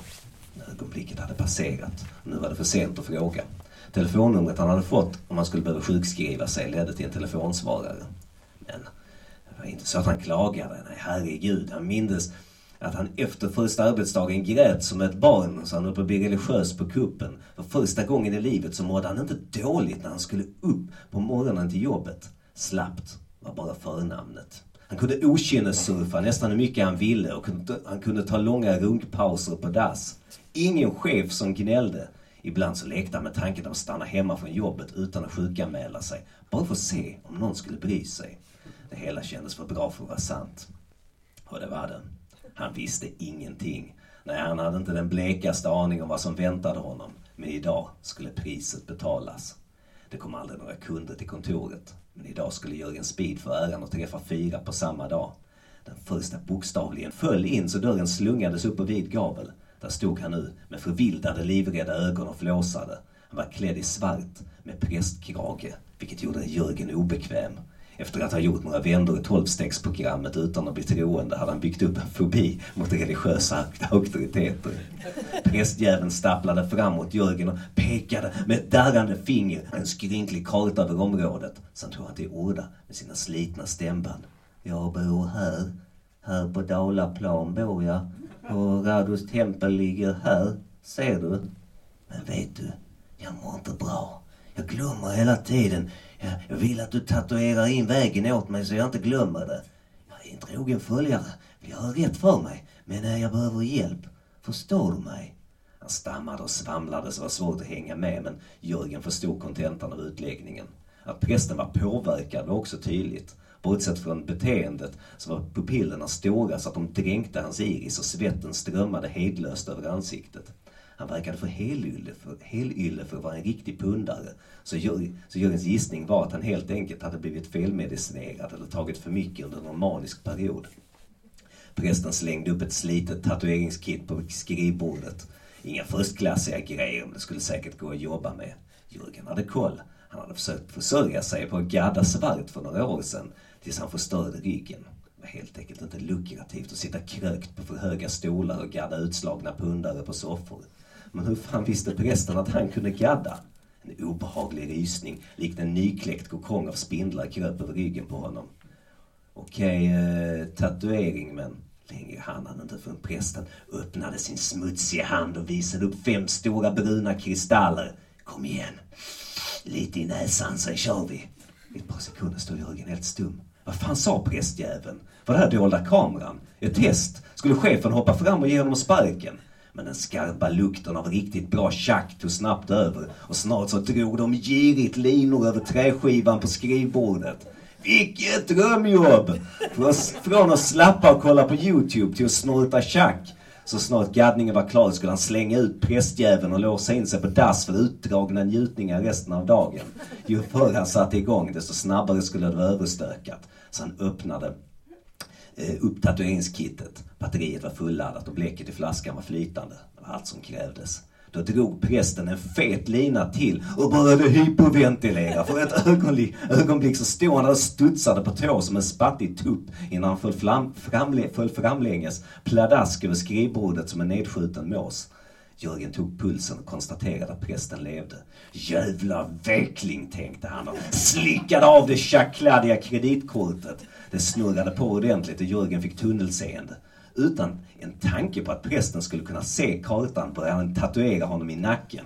Ögonblicket hade passerat och nu var det för sent att fråga. Telefonnumret han hade fått om han skulle behöva sjukskriva sig ledde till en telefonsvarare. Men det var inte så att han klagade. Nej, herregud. Han mindes att han efter första arbetsdagen grät som ett barn så han höll på att bli religiös på kuppen. För första gången i livet så mådde han inte dåligt när han skulle upp på morgonen till jobbet. Slappt var bara förnamnet. Han kunde okynnessurfa nästan hur mycket han ville och kunde, han kunde ta långa runkpauser på dass. Ingen chef som gnällde. Ibland så lekte han med tanken att stanna hemma från jobbet utan att sjukanmäla sig. Bara för att se om någon skulle bry sig. Det hela kändes för bra för att vara sant. Och det var det. Han visste ingenting. Nej, han hade inte den blekaste aning om vad som väntade honom. Men idag skulle priset betalas. Det kom aldrig några kunder till kontoret. Men idag skulle Jörgen Speed få äran att träffa fyra på samma dag. Den första bokstavligen föll in så dörren slungades upp på vid gavel. Där stod han nu med förvildade livrädda ögon och flåsade. Han var klädd i svart med prästkrage, vilket gjorde Jörgen obekväm. Efter att ha gjort några vändor i tolvstegsprogrammet utan att bli troende hade han byggt upp en fobi mot religiösa auktoriteter. Prästjäveln stapplade fram mot Jörgen och pekade med ett darrande finger en skrynklig karta över området. Sen tog han till orda med sina slitna stämband. Jag bor här. Här på Dalaplan bor jag. Och Radus tempel ligger här. Ser du? Men vet du, jag mår inte bra. Jag glömmer hela tiden. Jag, jag vill att du tatuerar in vägen åt mig så jag inte glömmer det. Jag är en trogen följare. Vill göra rätt för mig. Men jag behöver hjälp. Förstår du mig? Han stammade och svamlade så det var svårt att hänga med men Jörgen förstod kontentan av utläggningen. Att prästen var påverkad var också tydligt. Bortsett från beteendet så var pupillerna stora så att de dränkte hans iris och svetten strömmade hejdlöst över ansiktet. Han verkade för helylle för, helylle för att vara en riktig pundare. Så, Jör, så Jörgens gissning var att han helt enkelt hade blivit felmedicinerad eller tagit för mycket under någon manisk period. Prästen slängde upp ett slitet tatueringskit på skrivbordet. Inga förstklassiga grejer, men det skulle säkert gå att jobba med. Jörgen hade koll. Han hade försökt försörja sig på att gadda svart för några år sedan, tills han förstörde ryggen. Det var helt enkelt inte lukrativt att sitta krökt på för höga stolar och gadda utslagna pundare på soffor. Men hur fan visste prästen att han kunde gadda? En obehaglig rysning, likt en nykläckt kokong av spindlar, kröp över ryggen på honom. Okej, eh, tatuering, men längre hann han inte förrän prästen öppnade sin smutsiga hand och visade upp fem stora bruna kristaller. Kom igen. Lite i näsan, sen kör vi. I ett par sekunder stod Jörgen helt stum. Vad fan sa prästjäveln? Var det här dolda kameran? Ett test? Skulle chefen hoppa fram och ge honom sparken? Men den skarpa lukten av riktigt bra tjack tog snabbt över och snart så drog de girigt linor över träskivan på skrivbordet. Vilket drömjobb! Från att slappa och kolla på YouTube till att snorta tjack. Så snart gaddningen var klar skulle han slänga ut prästjäveln och låsa in sig på dass för utdragna njutningar resten av dagen. Ju förr han satte igång desto snabbare skulle det vara överstökat. Så han öppnade eh, upp tatueringskittet. Batteriet var fulladdat och bläcket i flaskan var flytande. Det var allt som krävdes. Då drog prästen en fet lina till och började hyperventilera. För ett ögonblick, ögonblick så stod han där och studsade på tå som en spattig tupp innan han föll, fram, framle, föll framlänges pladask över skrivbordet som en nedskjuten mås. Jörgen tog pulsen och konstaterade att prästen levde. Jävla veckling, tänkte han och slickade av det tjackkladdiga kreditkortet. Det snurrade på ordentligt och Jörgen fick tunnelseende. Utan en tanke på att prästen skulle kunna se kartan började han tatuera honom i nacken.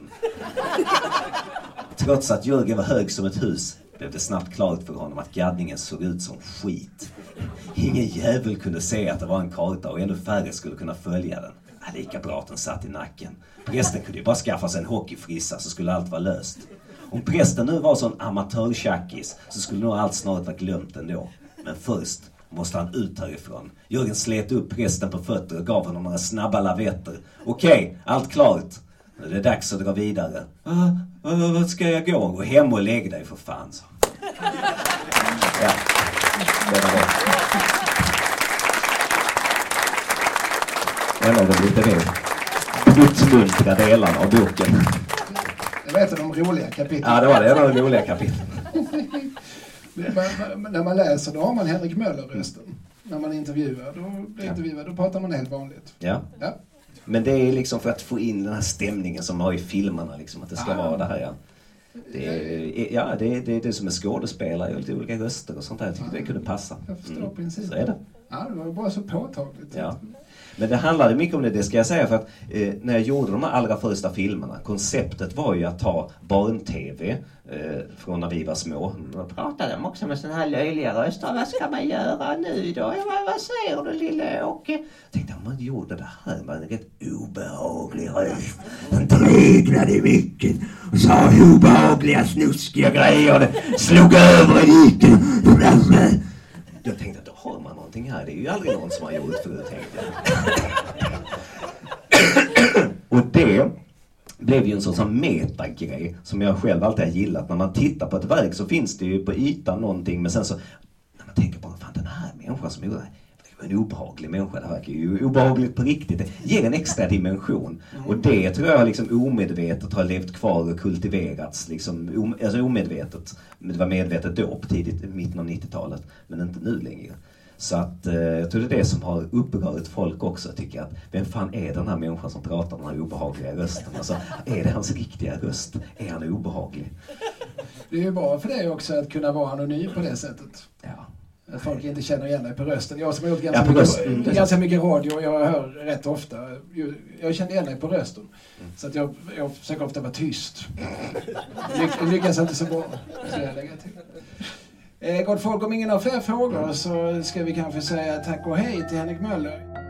Trots att Jörgen var hög som ett hus blev det snabbt klart för honom att gaddningen såg ut som skit. Ingen jävel kunde se att det var en karta och ännu färre skulle kunna följa den. Ja, lika bra att den satt i nacken. Prästen kunde ju bara skaffa sig en hockeyfrissa så skulle allt vara löst. Om prästen nu var sån amatörtjackis så skulle nog allt snart vara glömt ändå. Men först måste han ut härifrån. Jörgen slet upp prästen på fötter och gav honom några snabba lavetter. Okej, allt klart. Nu är det dags att dra vidare. Ah, ah, vart ska jag gå? Gå hem och lägg dig för fan, så. Ja, det var det. En av de lite mer uppmuntra delarna av boken. Det var ett av de roliga kapitlen. Ja, det var det. En av de roliga kapitlen. Men- När man läser då har man Henrik Möller-rösten. När man intervjuar, då, blir intervjuad, då pratar man helt vanligt. Ja. Ja. Men det är liksom för att få in den här stämningen som man har i filmerna. Liksom, att det ska Ah. vara det här. Ja. Det är, ja, det är, det är det som är skådespelare och lite olika röster och sånt där. Jag tyckte det kunde passa. Jag förstår Mm, principen. Så är det. Ja, det var bara så påtagligt. Ja. Men det handlade mycket om det, det ska jag säga, för att eh, när jag gjorde de allra första filmerna, konceptet var ju att ta barn-tv eh, från när vi var små. Då pratade de också med sådana här löjliga röster. Vad ska man göra nu då? Vad, vad säger du lille Åke? Jag tänkte om man gjorde det här med en rätt obehaglig röst. Han tryglade i micken och sa obehagliga snuskiga grejer. Det slog över i tänkte jag, då har man någonting här. Det är ju aldrig någon som har gjort förut, tänkte jag. Och det blev ju en sån sån metagrej som jag själv alltid har gillat. När man tittar på ett verk så finns det ju på ytan någonting men sen så när man tänker på fan den här människan som gjorde det här en obehaglig människa. Det verkar ju obehagligt på riktigt. Det ger en extra dimension. Och det tror jag liksom omedvetet har levt kvar och kultiverats. Liksom, om, alltså omedvetet. Det var medvetet då, på tidigt, mitten av 90-talet. Men inte nu längre. Så att eh, jag tror det är det som har upprört folk också. Tycker att vem fan är den här människan som pratar den här obehagliga rösten? Alltså, är det hans riktiga röst? Är han obehaglig? Det är ju bra för dig också att kunna vara anonym på det sättet. Ja. Att folk inte känner igen dig på rösten. Jag som har gjort Ja, ganska, rösten. mycket, ganska mycket radio jag hör rätt ofta. Jag känner igen dig på rösten. Så att jag, jag försöker ofta vara tyst. Lyck, lyckas inte så bra. Så jag lägger till. Eh, gott folk, om ingen har fler frågor så ska vi kanske säga tack och hej till Henrik Möller.